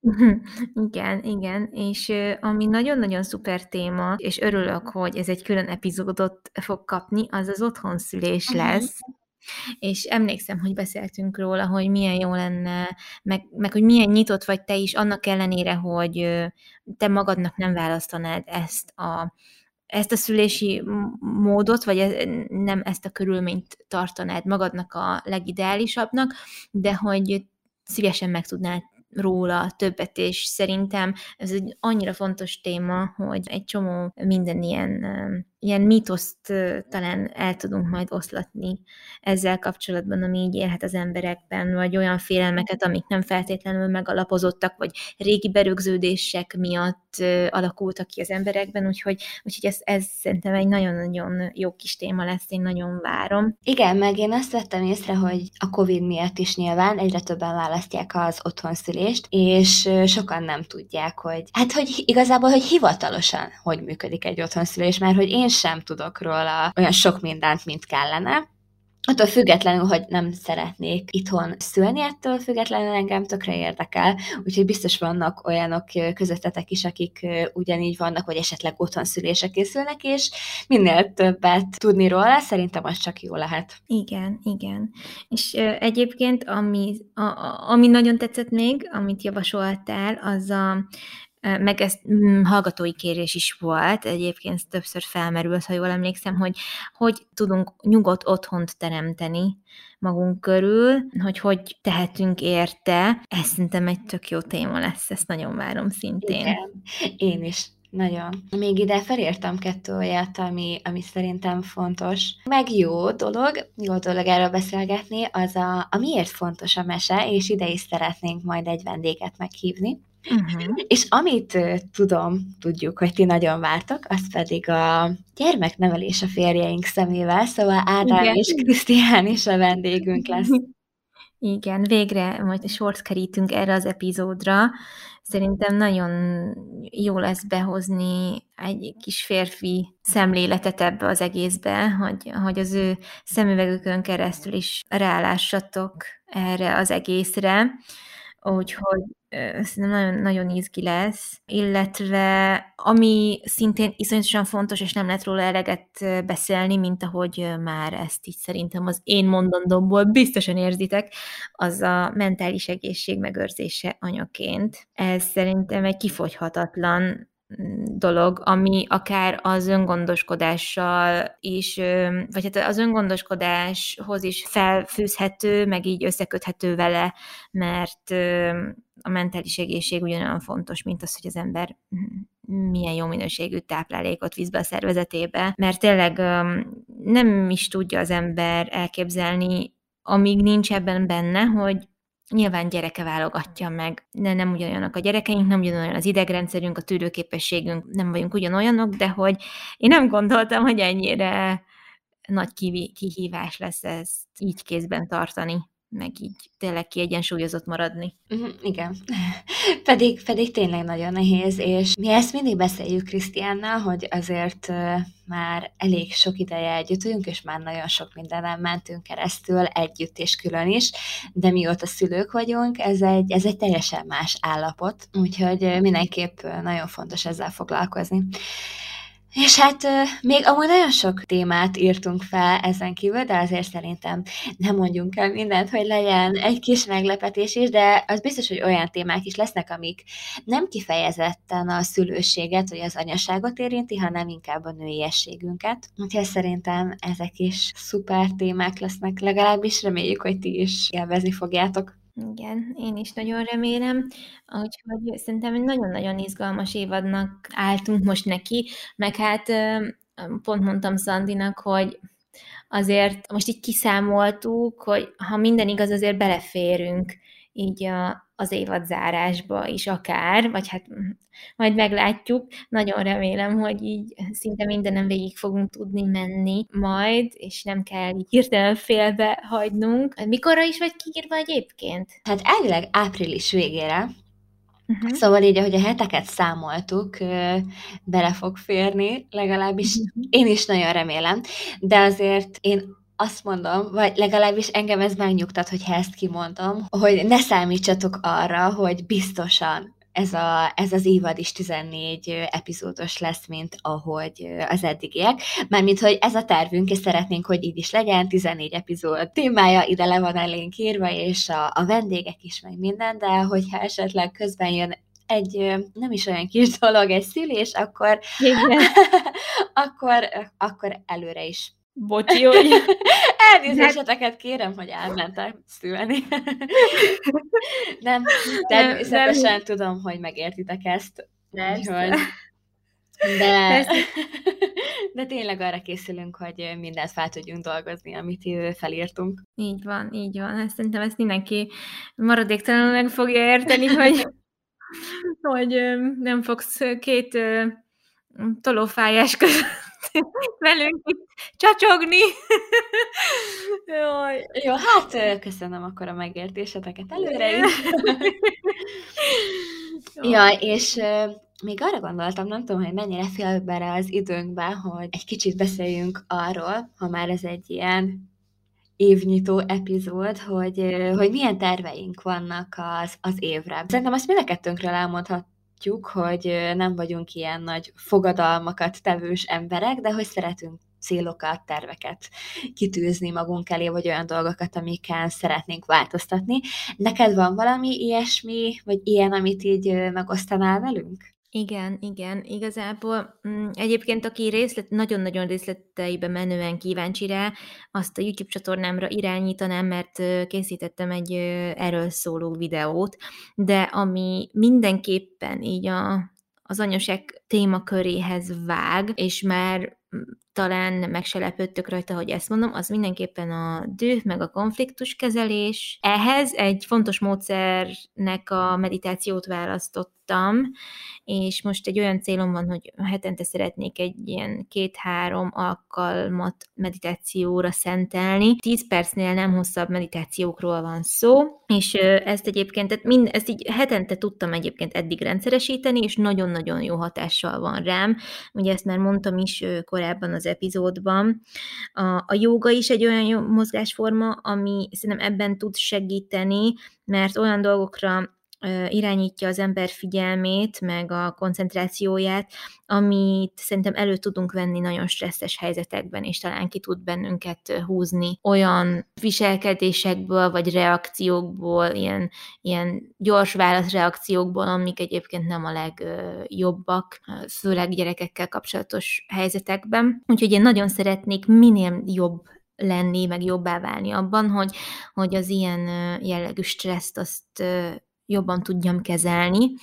Igen, igen, és ami nagyon-nagyon szuper téma, és örülök, hogy ez egy külön epizódot fog kapni, az az otthonszülés lesz. És emlékszem, hogy beszéltünk róla, hogy milyen jó lenne, meg, meg hogy milyen nyitott vagy te is, annak ellenére, hogy te magadnak nem választanád ezt a, ezt a szülési módot, vagy e, nem ezt a körülményt tartanád magadnak a legideálisabbnak, de hogy szívesen meg tudnád róla többet, és szerintem ez egy annyira fontos téma, hogy egy csomó minden ilyen, ilyen mítoszt talán el tudunk majd oszlatni ezzel kapcsolatban, ami így élhet az emberekben, vagy olyan félelmeket, amik nem feltétlenül megalapozottak, vagy régi berögződések miatt alakultak ki az emberekben, úgyhogy, úgyhogy ez, ez szerintem egy nagyon-nagyon jó kis téma lesz, én nagyon várom. Igen, meg én azt vettem észre, hogy a Covid miatt is nyilván egyre többen választják az otthonszülést, és sokan nem tudják, hogy hát, hogy igazából, hogy hivatalosan hogy működik egy otthonszülés, mert hogy én sem tudok róla olyan sok mindent, mint kellene, attól függetlenül, hogy nem szeretnék itthon szülni, ettől függetlenül engem tökre érdekel, úgyhogy biztos vannak olyanok közöttetek is, akik ugyanígy vannak, vagy esetleg otthon szülések készülnek, és minél többet tudni róla, szerintem az csak jó lehet. Igen, igen. És egyébként, ami, a, ami nagyon tetszett még, amit javasoltál, az a meg ezt mm, hallgatói kérés is volt, egyébként többször felmerült, ha jól emlékszem, hogy hogy tudunk nyugodt otthont teremteni magunk körül, hogy hogy tehetünk érte. Ez szerintem egy tök jó téma lesz, ezt nagyon várom szintén. Igen, én is. Nagyon. Még ide felírtam kettő olyat, ami, ami szerintem fontos. Meg jó dolog, jó dolog erről beszélgetni, az a, a miért fontos a mese, és ide is szeretnénk majd egy vendéget meghívni. Uh-huh. És amit tudom, tudjuk, hogy ti nagyon vártok, az pedig a gyermeknevelés a férjeink szemével, szóval Ádám Igen. és Krisztián is a vendégünk lesz. Igen, végre majd sort kerítünk erre az epizódra. Szerintem nagyon jó lesz behozni egy kis férfi szemléletet ebbe az egészbe, hogy, hogy az ő szemüvegükön keresztül is rálássatok erre az egészre. Úgyhogy szerintem nagyon, nagyon izgi lesz, illetve ami szintén iszonyatosan fontos, és nem lehet róla eleget beszélni, mint ahogy már ezt így szerintem az én mondandómból biztosan érzitek, az a mentális egészség megőrzése anyaként. Ez szerintem egy kifogyhatatlan dolog, ami akár az öngondoskodással is, vagy hát az öngondoskodáshoz is felfűzhető, meg így összeköthető vele, mert a mentális egészség ugyanolyan fontos, mint az, hogy az ember milyen jó minőségű táplálékot visz be a szervezetébe, mert tényleg nem is tudja az ember elképzelni, amíg nincs ebben benne, hogy Nyilván gyereke válogatja meg, de nem ugyanolyanok a gyerekeink, nem ugyanolyan az idegrendszerünk, a tűrőképességünk, nem vagyunk ugyanolyanok, de hogy én nem gondoltam, hogy ennyire nagy kihívás lesz ezt így kézben tartani meg így tényleg kiegyensúlyozott maradni. Uh-huh, igen. pedig, pedig tényleg nagyon nehéz, és mi ezt mindig beszéljük Krisztiánnal, hogy azért már elég sok ideje együtt vagyunk, és már nagyon sok mindenem mentünk keresztül együtt és külön is, de mióta szülők vagyunk, ez egy, ez egy teljesen más állapot, úgyhogy mindenképp nagyon fontos ezzel foglalkozni. És hát még amúgy nagyon sok témát írtunk fel ezen kívül, de azért szerintem nem mondjunk el mindent, hogy legyen egy kis meglepetés is, de az biztos, hogy olyan témák is lesznek, amik nem kifejezetten a szülőséget vagy az anyaságot érinti, hanem inkább a nőiességünket. Úgyhogy szerintem ezek is szuper témák lesznek, legalábbis reméljük, hogy ti is élvezni fogjátok. Igen, én is nagyon remélem, úgyhogy szerintem egy nagyon-nagyon izgalmas évadnak álltunk most neki, meg hát pont mondtam Szandinak, hogy azért most így kiszámoltuk, hogy ha minden igaz, azért beleférünk így a, az évad zárásba is akár, vagy hát majd meglátjuk. Nagyon remélem, hogy így szinte mindenem végig fogunk tudni menni majd, és nem kell így hirtelen félbe hagynunk. Mikorra is vagy kiírva egyébként? Hát elvileg április végére, Uh-huh. Szóval így, ahogy a heteket számoltuk, bele fog férni, legalábbis uh-huh. én is nagyon remélem, de azért én azt mondom, vagy legalábbis engem ez megnyugtat, hogy ezt kimondom, hogy ne számítsatok arra, hogy biztosan ez, a, ez az évad is 14 epizódos lesz, mint ahogy az eddigiek. Mármint, hogy ez a tervünk, és szeretnénk, hogy így is legyen, 14 epizód témája ide le van elénk írva, és a, a vendégek is, meg minden, de hogyha esetleg közben jön egy nem is olyan kis dolog, egy szülés, akkor, akkor, akkor előre is Bocsi, hogy... Elnézéseteket kérem, hogy elmentem szülni. nem, természetesen nem. tudom, hogy megértitek ezt. Hogy... De, de tényleg arra készülünk, hogy mindent fel tudjunk dolgozni, amit felírtunk. Így van, így van. Ezt szerintem ezt mindenki maradéktalanul meg fogja érteni, hogy, hogy nem fogsz két tolófájás között velünk itt csacsogni. Jaj. Jó, hát köszönöm akkor a megértéseteket előre is. ja, és még arra gondoltam, nem tudom, hogy mennyire fél bele az időnkbe, hogy egy kicsit beszéljünk arról, ha már ez egy ilyen évnyitó epizód, hogy, hogy milyen terveink vannak az, az évre. Szerintem azt mind a kettőnkről elmondhat, látjuk, hogy nem vagyunk ilyen nagy fogadalmakat tevős emberek, de hogy szeretünk célokat, terveket kitűzni magunk elé, vagy olyan dolgokat, amikkel szeretnénk változtatni. Neked van valami ilyesmi, vagy ilyen, amit így megosztanál velünk? Igen, igen, igazából mm, egyébként aki részlet, nagyon-nagyon részleteibe menően kíváncsi rá, azt a YouTube csatornámra irányítanám, mert készítettem egy erről szóló videót, de ami mindenképpen így a, az anyaság témaköréhez vág, és már talán meg se lepődtök rajta, hogy ezt mondom, az mindenképpen a düh, meg a konfliktuskezelés. Ehhez egy fontos módszernek a meditációt választottam, és most egy olyan célom van, hogy hetente szeretnék egy ilyen két-három alkalmat meditációra szentelni. Tíz percnél nem hosszabb meditációkról van szó, és ezt egyébként, tehát mind, ezt így hetente tudtam egyébként eddig rendszeresíteni, és nagyon-nagyon jó hatással van rám. Ugye ezt már mondtam is korábban az epizódban. A, a joga is egy olyan jó mozgásforma, ami szerintem ebben tud segíteni, mert olyan dolgokra irányítja az ember figyelmét, meg a koncentrációját, amit szerintem elő tudunk venni nagyon stresszes helyzetekben, és talán ki tud bennünket húzni olyan viselkedésekből, vagy reakciókból, ilyen, ilyen gyors válaszreakciókból, amik egyébként nem a legjobbak, főleg gyerekekkel kapcsolatos helyzetekben. Úgyhogy én nagyon szeretnék minél jobb lenni, meg jobbá válni abban, hogy, hogy az ilyen jellegű stresszt azt jobban tudjam kezelni,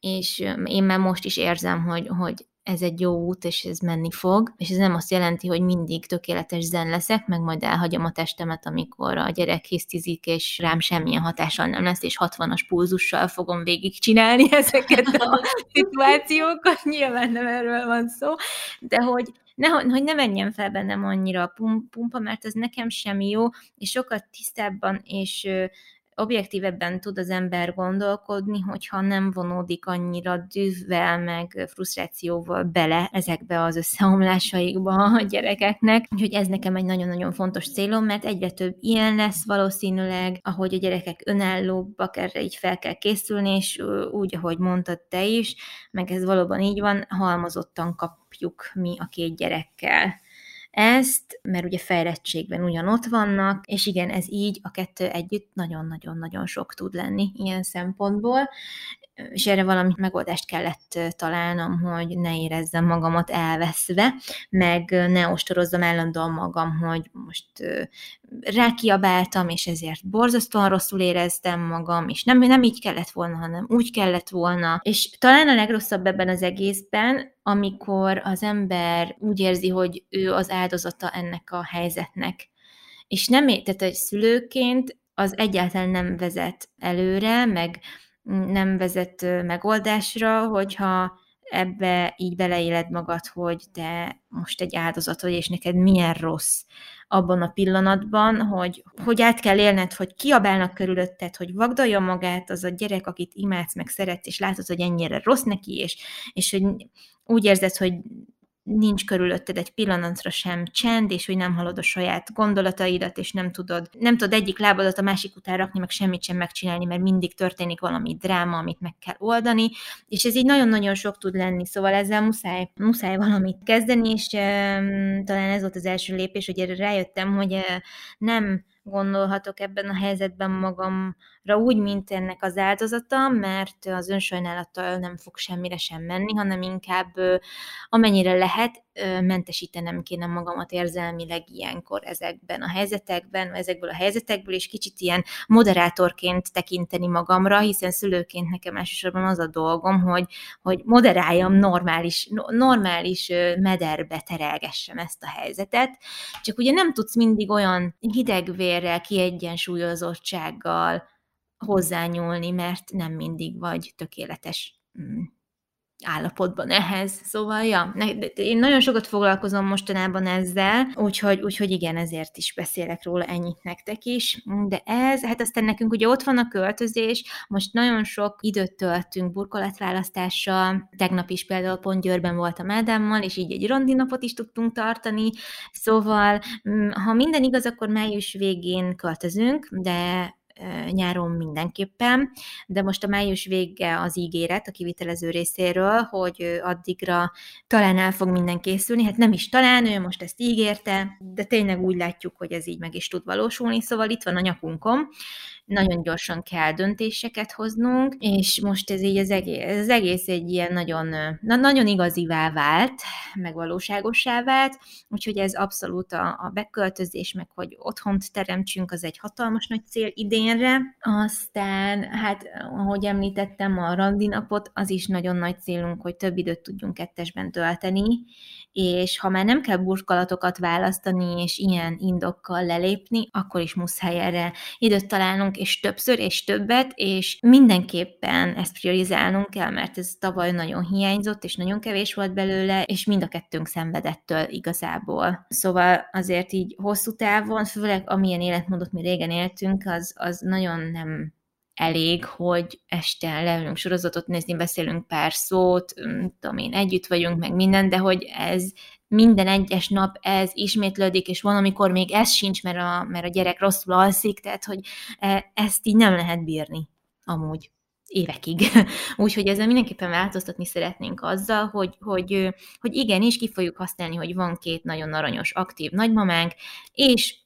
és én már most is érzem, hogy, hogy ez egy jó út, és ez menni fog, és ez nem azt jelenti, hogy mindig tökéletes zen leszek, meg majd elhagyom a testemet, amikor a gyerek hisztizik, és rám semmilyen hatással nem lesz, és 60-as pulzussal fogom végigcsinálni ezeket a szituációkat, nyilván nem erről van szó, de hogy ne, hogy ne menjen fel bennem annyira a pumpa, mert ez nekem sem jó, és sokat tisztábban és objektívebben tud az ember gondolkodni, hogyha nem vonódik annyira dűvvel, meg frusztrációval bele ezekbe az összeomlásaikba a gyerekeknek. Úgyhogy ez nekem egy nagyon-nagyon fontos célom, mert egyre több ilyen lesz valószínűleg, ahogy a gyerekek önállóbbak, erre így fel kell készülni, és úgy, ahogy mondtad te is, meg ez valóban így van, halmozottan kapjuk mi a két gyerekkel ezt, mert ugye fejlettségben ugyanott vannak, és igen, ez így a kettő együtt nagyon-nagyon-nagyon sok tud lenni ilyen szempontból, és erre valami megoldást kellett találnom, hogy ne érezzem magamat elveszve, meg ne ostorozzam állandóan magam, hogy most rákiabáltam, és ezért borzasztóan rosszul éreztem magam, és nem, nem így kellett volna, hanem úgy kellett volna. És talán a legrosszabb ebben az egészben, amikor az ember úgy érzi, hogy ő az áldozata ennek a helyzetnek. És nem, tehát egy szülőként az egyáltalán nem vezet előre, meg nem vezet megoldásra, hogyha ebbe így beleéled magad, hogy te most egy áldozat vagy, és neked milyen rossz abban a pillanatban, hogy, hogy át kell élned, hogy kiabálnak körülötted, hogy vagdalja magát az a gyerek, akit imádsz, meg szeretsz, és látod, hogy ennyire rossz neki, és, és hogy úgy érzed, hogy nincs körülötted egy pillanatra sem csend, és hogy nem hallod a saját gondolataidat, és nem tudod, nem tudod egyik lábadat a másik után rakni, meg semmit sem megcsinálni, mert mindig történik valami dráma, amit meg kell oldani, és ez így nagyon-nagyon sok tud lenni, szóval ezzel muszáj, muszáj valamit kezdeni, és um, talán ez volt az első lépés, hogy erre rájöttem, hogy uh, nem gondolhatok ebben a helyzetben magamra úgy, mint ennek az áldozata, mert az önsajnálattal nem fog semmire sem menni, hanem inkább amennyire lehet, mentesítenem kéne magamat érzelmileg ilyenkor ezekben a helyzetekben, ezekből a helyzetekből, és kicsit ilyen moderátorként tekinteni magamra, hiszen szülőként nekem elsősorban az a dolgom, hogy, hogy moderáljam normális, normális mederbe terelgessem ezt a helyzetet, csak ugye nem tudsz mindig olyan hidegvérrel, kiegyensúlyozottsággal hozzányúlni, mert nem mindig vagy tökéletes mm, állapotban ehhez. Szóval, ja, ne, én nagyon sokat foglalkozom mostanában ezzel, úgyhogy, úgyhogy igen, ezért is beszélek róla ennyit nektek is. De ez, hát aztán nekünk ugye ott van a költözés, most nagyon sok időt töltünk burkolatválasztással, tegnap is például pont Győrben voltam Ádámmal, és így egy randinapot is tudtunk tartani, szóval mm, ha minden igaz, akkor május végén költözünk, de nyáron mindenképpen, de most a május vége az ígéret a kivitelező részéről, hogy addigra talán el fog minden készülni, hát nem is talán, ő most ezt ígérte, de tényleg úgy látjuk, hogy ez így meg is tud valósulni, szóval itt van a nyakunkon, nagyon gyorsan kell döntéseket hoznunk, és most ez így az egész, az egész egy ilyen nagyon, na, nagyon igazivá vált, meg vált, úgyhogy ez abszolút a, a beköltözés, meg hogy otthont teremtsünk, az egy hatalmas nagy cél idénre. Aztán, hát, ahogy említettem, a randinapot, az is nagyon nagy célunk, hogy több időt tudjunk kettesben tölteni, és ha már nem kell burkolatokat választani, és ilyen indokkal lelépni, akkor is muszáj erre időt találnunk, és többször, és többet, és mindenképpen ezt priorizálnunk kell, mert ez tavaly nagyon hiányzott, és nagyon kevés volt belőle, és mind a kettőnk szenvedettől igazából. Szóval azért így hosszú távon, főleg amilyen életmódot mi régen éltünk, az, az nagyon nem elég, hogy este leülünk sorozatot nézni, beszélünk pár szót, tudom én, együtt vagyunk, meg minden, de hogy ez minden egyes nap ez ismétlődik, és van, amikor még ez sincs, mert a, mert a gyerek rosszul alszik, tehát hogy e, ezt így nem lehet bírni amúgy évekig. Úgyhogy ezzel mindenképpen változtatni szeretnénk azzal, hogy, hogy, hogy igenis ki fogjuk használni, hogy van két nagyon aranyos, aktív nagymamánk, és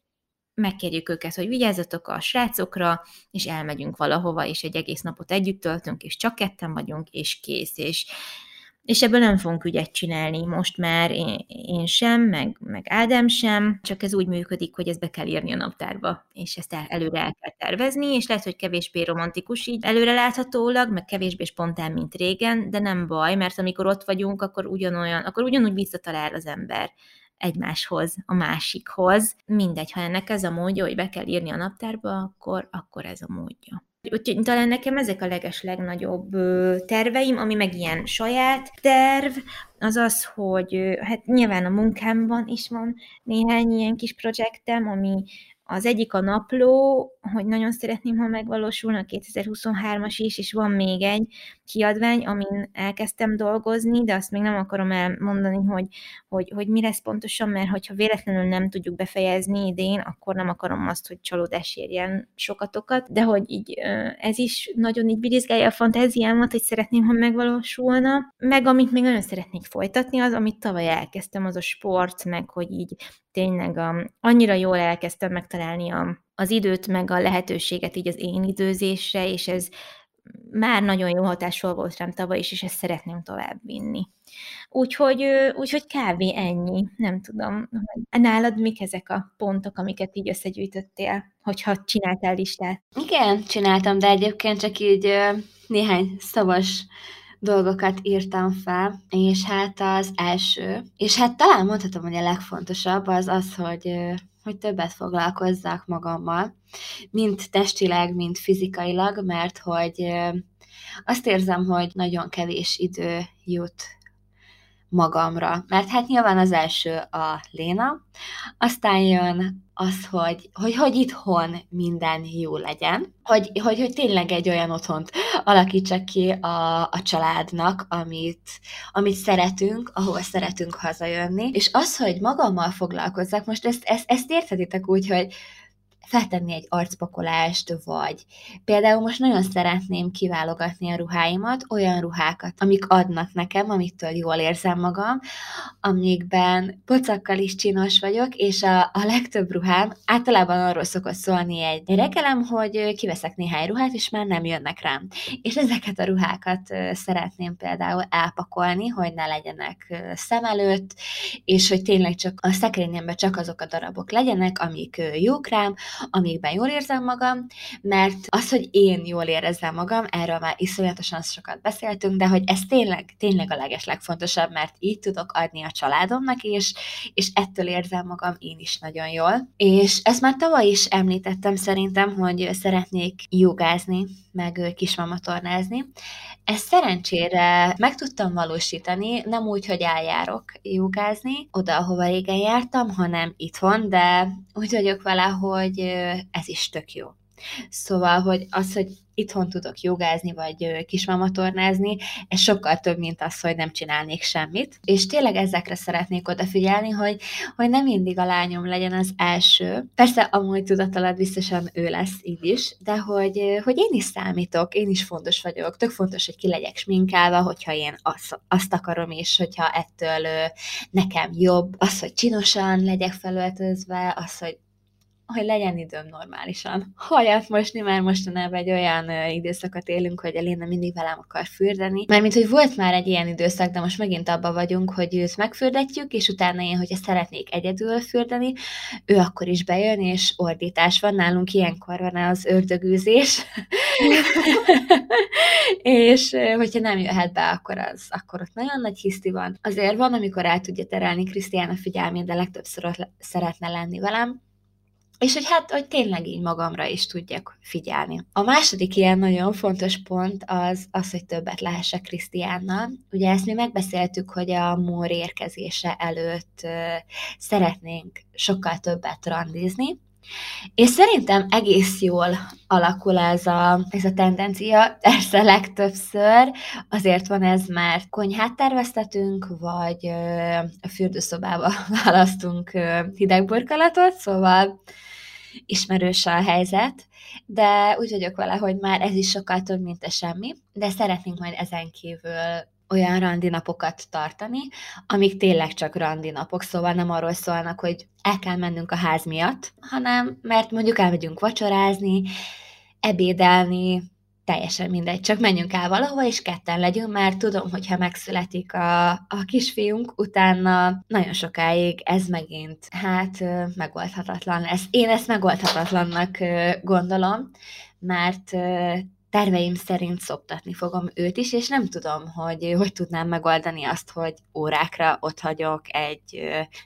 megkérjük őket, hogy vigyázzatok a srácokra, és elmegyünk valahova, és egy egész napot együtt töltünk, és csak ketten vagyunk, és kész, és, és ebből nem fogunk ügyet csinálni. Most már én, én sem, meg, meg Ádám sem, csak ez úgy működik, hogy ezt be kell írni a naptárba, és ezt el, előre el kell tervezni, és lehet, hogy kevésbé romantikus így előre láthatólag, meg kevésbé spontán, mint régen, de nem baj, mert amikor ott vagyunk, akkor ugyanolyan, akkor ugyanúgy visszatalál az ember egymáshoz, a másikhoz. Mindegy, ha ennek ez a módja, hogy be kell írni a naptárba, akkor, akkor ez a módja. Úgyhogy talán nekem ezek a leges legnagyobb terveim, ami meg ilyen saját terv, az az, hogy hát nyilván a munkámban is van néhány ilyen kis projektem, ami, az egyik a napló, hogy nagyon szeretném, ha megvalósulna, a 2023-as is, és van még egy kiadvány, amin elkezdtem dolgozni, de azt még nem akarom elmondani, hogy, hogy, hogy mi lesz pontosan, mert hogyha véletlenül nem tudjuk befejezni idén, akkor nem akarom azt, hogy csalódás érjen sokatokat, de hogy így ez is nagyon így birizgálja a fantáziámat, hogy szeretném, ha megvalósulna. Meg amit még nagyon szeretnék folytatni, az, amit tavaly elkezdtem, az a sport, meg hogy így tényleg a, annyira jól elkezdtem megtalálni a, az időt, meg a lehetőséget így az én időzésre, és ez már nagyon jó hatásol volt rám tavaly is, és ezt szeretném tovább vinni. Úgyhogy, úgyhogy kávé ennyi, nem tudom. Nálad mik ezek a pontok, amiket így összegyűjtöttél, hogyha csináltál listát? Igen, csináltam, de egyébként csak így néhány szavas dolgokat írtam fel, és hát az első, és hát talán mondhatom, hogy a legfontosabb az az, hogy, hogy többet foglalkozzak magammal, mint testileg, mint fizikailag, mert hogy azt érzem, hogy nagyon kevés idő jut magamra. Mert hát nyilván az első a Léna, aztán jön az, hogy, hogy, hogy itthon minden jó legyen, hogy, hogy, hogy tényleg egy olyan otthont alakítsak ki a, a családnak, amit, amit szeretünk, ahova szeretünk hazajönni, és az, hogy magammal foglalkozzak, most ezt, ezt, ezt érthetitek úgy, hogy feltenni egy arcpakolást, vagy például most nagyon szeretném kiválogatni a ruháimat, olyan ruhákat, amik adnak nekem, amitől jól érzem magam, amikben pocakkal is csinos vagyok, és a, a legtöbb ruhám általában arról szokott szólni egy rekelem, hogy kiveszek néhány ruhát, és már nem jönnek rám. És ezeket a ruhákat szeretném például elpakolni, hogy ne legyenek szem előtt, és hogy tényleg csak a szekrényemben csak azok a darabok legyenek, amik jók rám, amikben jól érzem magam, mert az, hogy én jól érezzem magam, erről már iszonyatosan sokat beszéltünk, de hogy ez tényleg, tényleg a leges legfontosabb, mert így tudok adni a családomnak, és, és ettől érzem magam én is nagyon jól. És ezt már tavaly is említettem szerintem, hogy szeretnék jogázni, meg kismamatornázni. Ezt szerencsére meg tudtam valósítani, nem úgy, hogy eljárok jogázni, oda, ahova régen jártam, hanem itthon, de úgy vagyok vele, hogy ez is tök jó. Szóval, hogy az, hogy itthon tudok jogázni, vagy kismamatornázni, ez sokkal több, mint az, hogy nem csinálnék semmit. És tényleg ezekre szeretnék odafigyelni, hogy, hogy nem mindig a lányom legyen az első. Persze, amúgy tudatalad biztosan ő lesz így is, de hogy, hogy én is számítok, én is fontos vagyok. Tök fontos, hogy ki legyek sminkálva, hogyha én azt, azt akarom, és hogyha ettől nekem jobb. Az, hogy csinosan legyek felöltözve, az, hogy hogy legyen időm normálisan. Haját mosni, mert mostanában egy olyan időszakot élünk, hogy Eléna mindig velem akar fürdeni. Mert mint hogy volt már egy ilyen időszak, de most megint abba vagyunk, hogy őt megfürdetjük, és utána én, hogyha szeretnék egyedül fürdeni, ő akkor is bejön, és ordítás van. Nálunk ilyenkor van az ördögűzés. és hogyha nem jöhet be, akkor, az, akkor ott nagyon nagy hiszti van. Azért van, amikor el tudja terelni Krisztián a figyelmét, de legtöbbször szeretne lenni velem és hogy hát, hogy tényleg így magamra is tudjak figyelni. A második ilyen nagyon fontos pont az, az hogy többet lehessek Krisztiánnal. Ugye ezt mi megbeszéltük, hogy a Mór érkezése előtt uh, szeretnénk sokkal többet randizni, és szerintem egész jól alakul ez a, ez a tendencia, persze legtöbbször azért van ez, mert konyhát terveztetünk, vagy ö, a fürdőszobába választunk ö, szóval ismerős a helyzet, de úgy vagyok vele, hogy már ez is sokkal több, mint a semmi, de szeretnénk majd ezen kívül olyan randi napokat tartani, amik tényleg csak randi napok, szóval nem arról szólnak, hogy el kell mennünk a ház miatt, hanem mert mondjuk elmegyünk vacsorázni, ebédelni, teljesen mindegy, csak menjünk el valahova, és ketten legyünk, mert tudom, hogyha megszületik a, a kisfiunk, utána nagyon sokáig ez megint, hát megoldhatatlan lesz. Én ezt megoldhatatlannak gondolom, mert terveim szerint szoptatni fogom őt is, és nem tudom, hogy hogy tudnám megoldani azt, hogy órákra ott hagyok egy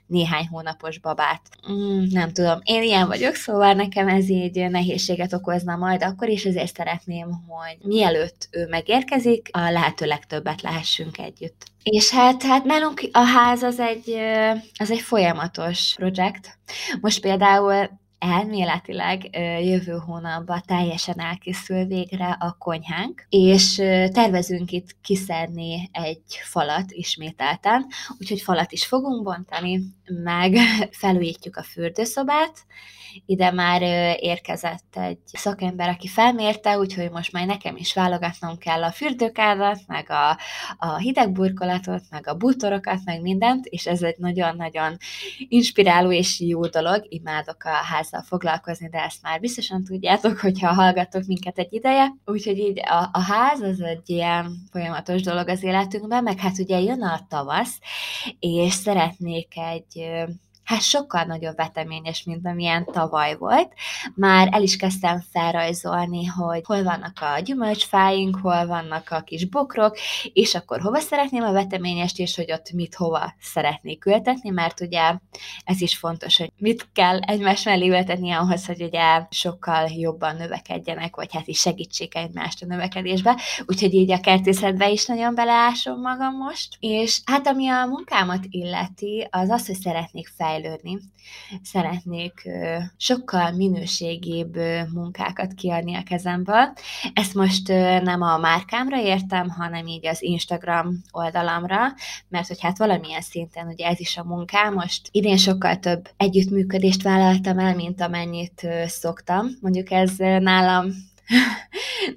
néhány hónapos babát. Mm, nem tudom, én ilyen vagyok, szóval nekem ez így nehézséget okozna majd akkor is, ezért szeretném, hogy mielőtt ő megérkezik, a lehető legtöbbet lehessünk együtt. És hát, hát nálunk a ház az egy, az egy folyamatos projekt. Most például elméletileg jövő hónapban teljesen elkészül végre a konyhánk, és tervezünk itt kiszedni egy falat ismételten, úgyhogy falat is fogunk bontani, meg felújítjuk a fürdőszobát, ide már érkezett egy szakember, aki felmérte, úgyhogy most már nekem is válogatnom kell a fürdőkádat, meg a, a hidegburkolatot, meg a bútorokat, meg mindent, és ez egy nagyon-nagyon inspiráló és jó dolog. Imádok a házzal foglalkozni, de ezt már biztosan tudjátok, hogyha hallgatok minket egy ideje. Úgyhogy így a, a ház az egy ilyen folyamatos dolog az életünkben, meg hát ugye jön a tavasz, és szeretnék egy hát sokkal nagyobb veteményes, mint amilyen tavaly volt. Már el is kezdtem felrajzolni, hogy hol vannak a gyümölcsfáink, hol vannak a kis bokrok, és akkor hova szeretném a veteményest, és hogy ott mit hova szeretnék ültetni, mert ugye ez is fontos, hogy mit kell egymás mellé ültetni ahhoz, hogy ugye sokkal jobban növekedjenek, vagy hát is segítsék egymást a növekedésbe. Úgyhogy így a kertészetbe is nagyon beleásom magam most. És hát ami a munkámat illeti, az az, hogy szeretnék fel fejlődni. Szeretnék sokkal minőségébb munkákat kiadni a kezemből. Ezt most nem a márkámra értem, hanem így az Instagram oldalamra, mert hogy hát valamilyen szinten ugye ez is a munkám. Most idén sokkal több együttműködést vállaltam el, mint amennyit szoktam. Mondjuk ez nálam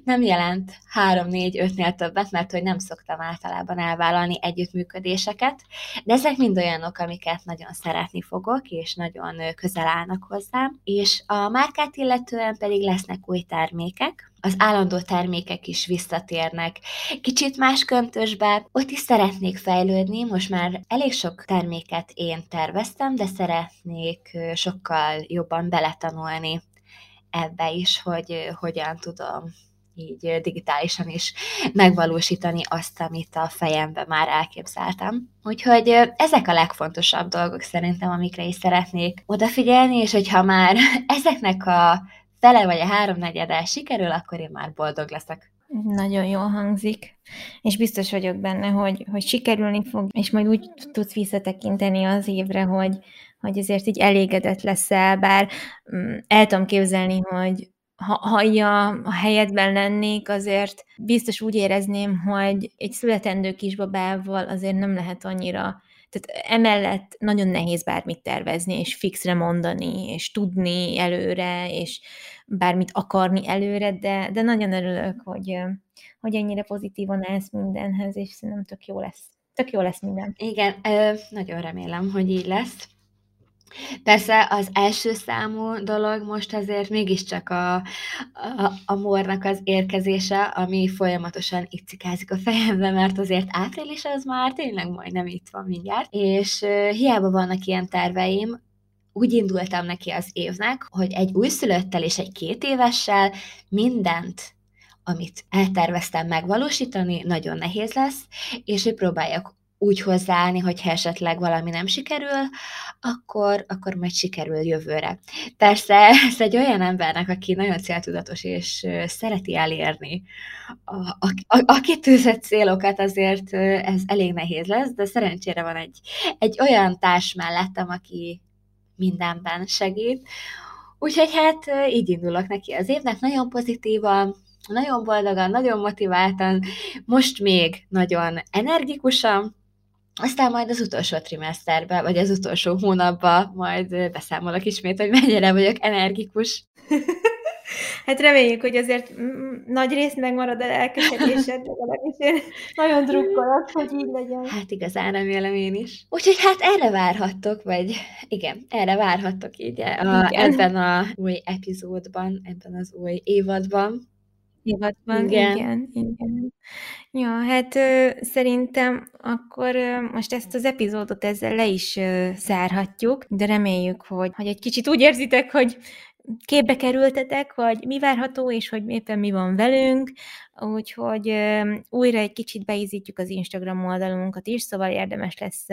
nem jelent 3-4-5-nél többet, mert hogy nem szoktam általában elvállalni együttműködéseket, de ezek mind olyanok, amiket nagyon szeretni fogok, és nagyon közel állnak hozzám, és a márkát illetően pedig lesznek új termékek, az állandó termékek is visszatérnek. Kicsit más köntösbe, ott is szeretnék fejlődni, most már elég sok terméket én terveztem, de szeretnék sokkal jobban beletanulni ebbe is, hogy hogyan tudom így digitálisan is megvalósítani azt, amit a fejembe már elképzeltem. Úgyhogy ezek a legfontosabb dolgok szerintem, amikre is szeretnék odafigyelni, és hogyha már ezeknek a fele vagy a háromnegyedel sikerül, akkor én már boldog leszek. Nagyon jól hangzik, és biztos vagyok benne, hogy, hogy sikerülni fog, és majd úgy tudsz visszatekinteni az évre, hogy, hogy azért így elégedett leszel, bár mm, el tudom képzelni, hogy ha, ha a helyedben lennék, azért biztos úgy érezném, hogy egy születendő kisbabával azért nem lehet annyira tehát emellett nagyon nehéz bármit tervezni, és fixre mondani, és tudni előre, és bármit akarni előre, de, de nagyon örülök, hogy, hogy ennyire pozitívan állsz mindenhez, és szerintem tök jó lesz. Tök jó lesz minden. Igen, nagyon remélem, hogy így lesz. Persze az első számú dolog most azért mégiscsak a, a, a mornak az érkezése, ami folyamatosan itt cikázik a fejembe, mert azért április az már tényleg majdnem itt van mindjárt, és hiába vannak ilyen terveim, úgy indultam neki az évnek, hogy egy újszülöttel és egy két évessel mindent amit elterveztem megvalósítani, nagyon nehéz lesz, és hogy próbáljak úgy hozzáállni, hogyha esetleg valami nem sikerül, akkor, akkor majd sikerül jövőre. Persze ez egy olyan embernek, aki nagyon céltudatos és szereti elérni a, a, a, a kitűzött célokat, azért ez elég nehéz lesz, de szerencsére van egy, egy olyan társ mellettem, aki mindenben segít. Úgyhogy hát így indulok neki az évnek, nagyon pozitívan, nagyon boldogan, nagyon motiváltan, most még nagyon energikusan, aztán majd az utolsó trimeszterben, vagy az utolsó hónapban majd beszámolok ismét, hogy mennyire vagyok energikus. Hát reméljük, hogy azért nagy részt megmarad a lelkesedésed, legalábbis én nagyon drukkolok, hogy így legyen. Hát igazán remélem én is. Úgyhogy hát erre várhattok, vagy igen, erre várhattok így a, ebben a új epizódban, ebben az új évadban évadban, igen. igen, igen. Ja, hát ö, szerintem akkor ö, most ezt az epizódot ezzel le is ö, zárhatjuk, de reméljük, hogy, hogy egy kicsit úgy érzitek, hogy képbe kerültetek, hogy mi várható, és hogy éppen mi van velünk, úgyhogy újra egy kicsit beízítjük az Instagram oldalunkat is, szóval érdemes lesz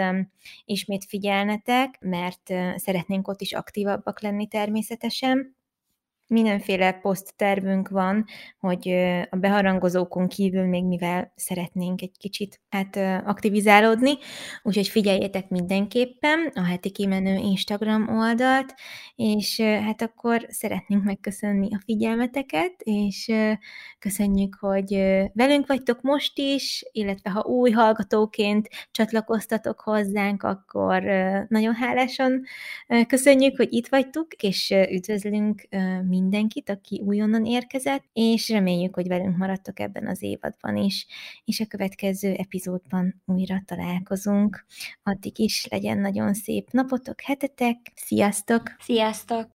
ismét figyelnetek, mert szeretnénk ott is aktívabbak lenni természetesen mindenféle poszttervünk van, hogy a beharangozókon kívül még mivel szeretnénk egy kicsit hát aktivizálódni, úgyhogy figyeljétek mindenképpen a heti kimenő Instagram oldalt, és hát akkor szeretnénk megköszönni a figyelmeteket, és köszönjük, hogy velünk vagytok most is, illetve ha új hallgatóként csatlakoztatok hozzánk, akkor nagyon hálásan köszönjük, hogy itt vagytok, és üdvözlünk mindenkit, aki újonnan érkezett, és reméljük, hogy velünk maradtok ebben az évadban is, és a következő epizódban újra találkozunk. Addig is legyen nagyon szép napotok, hetetek, sziasztok! Sziasztok!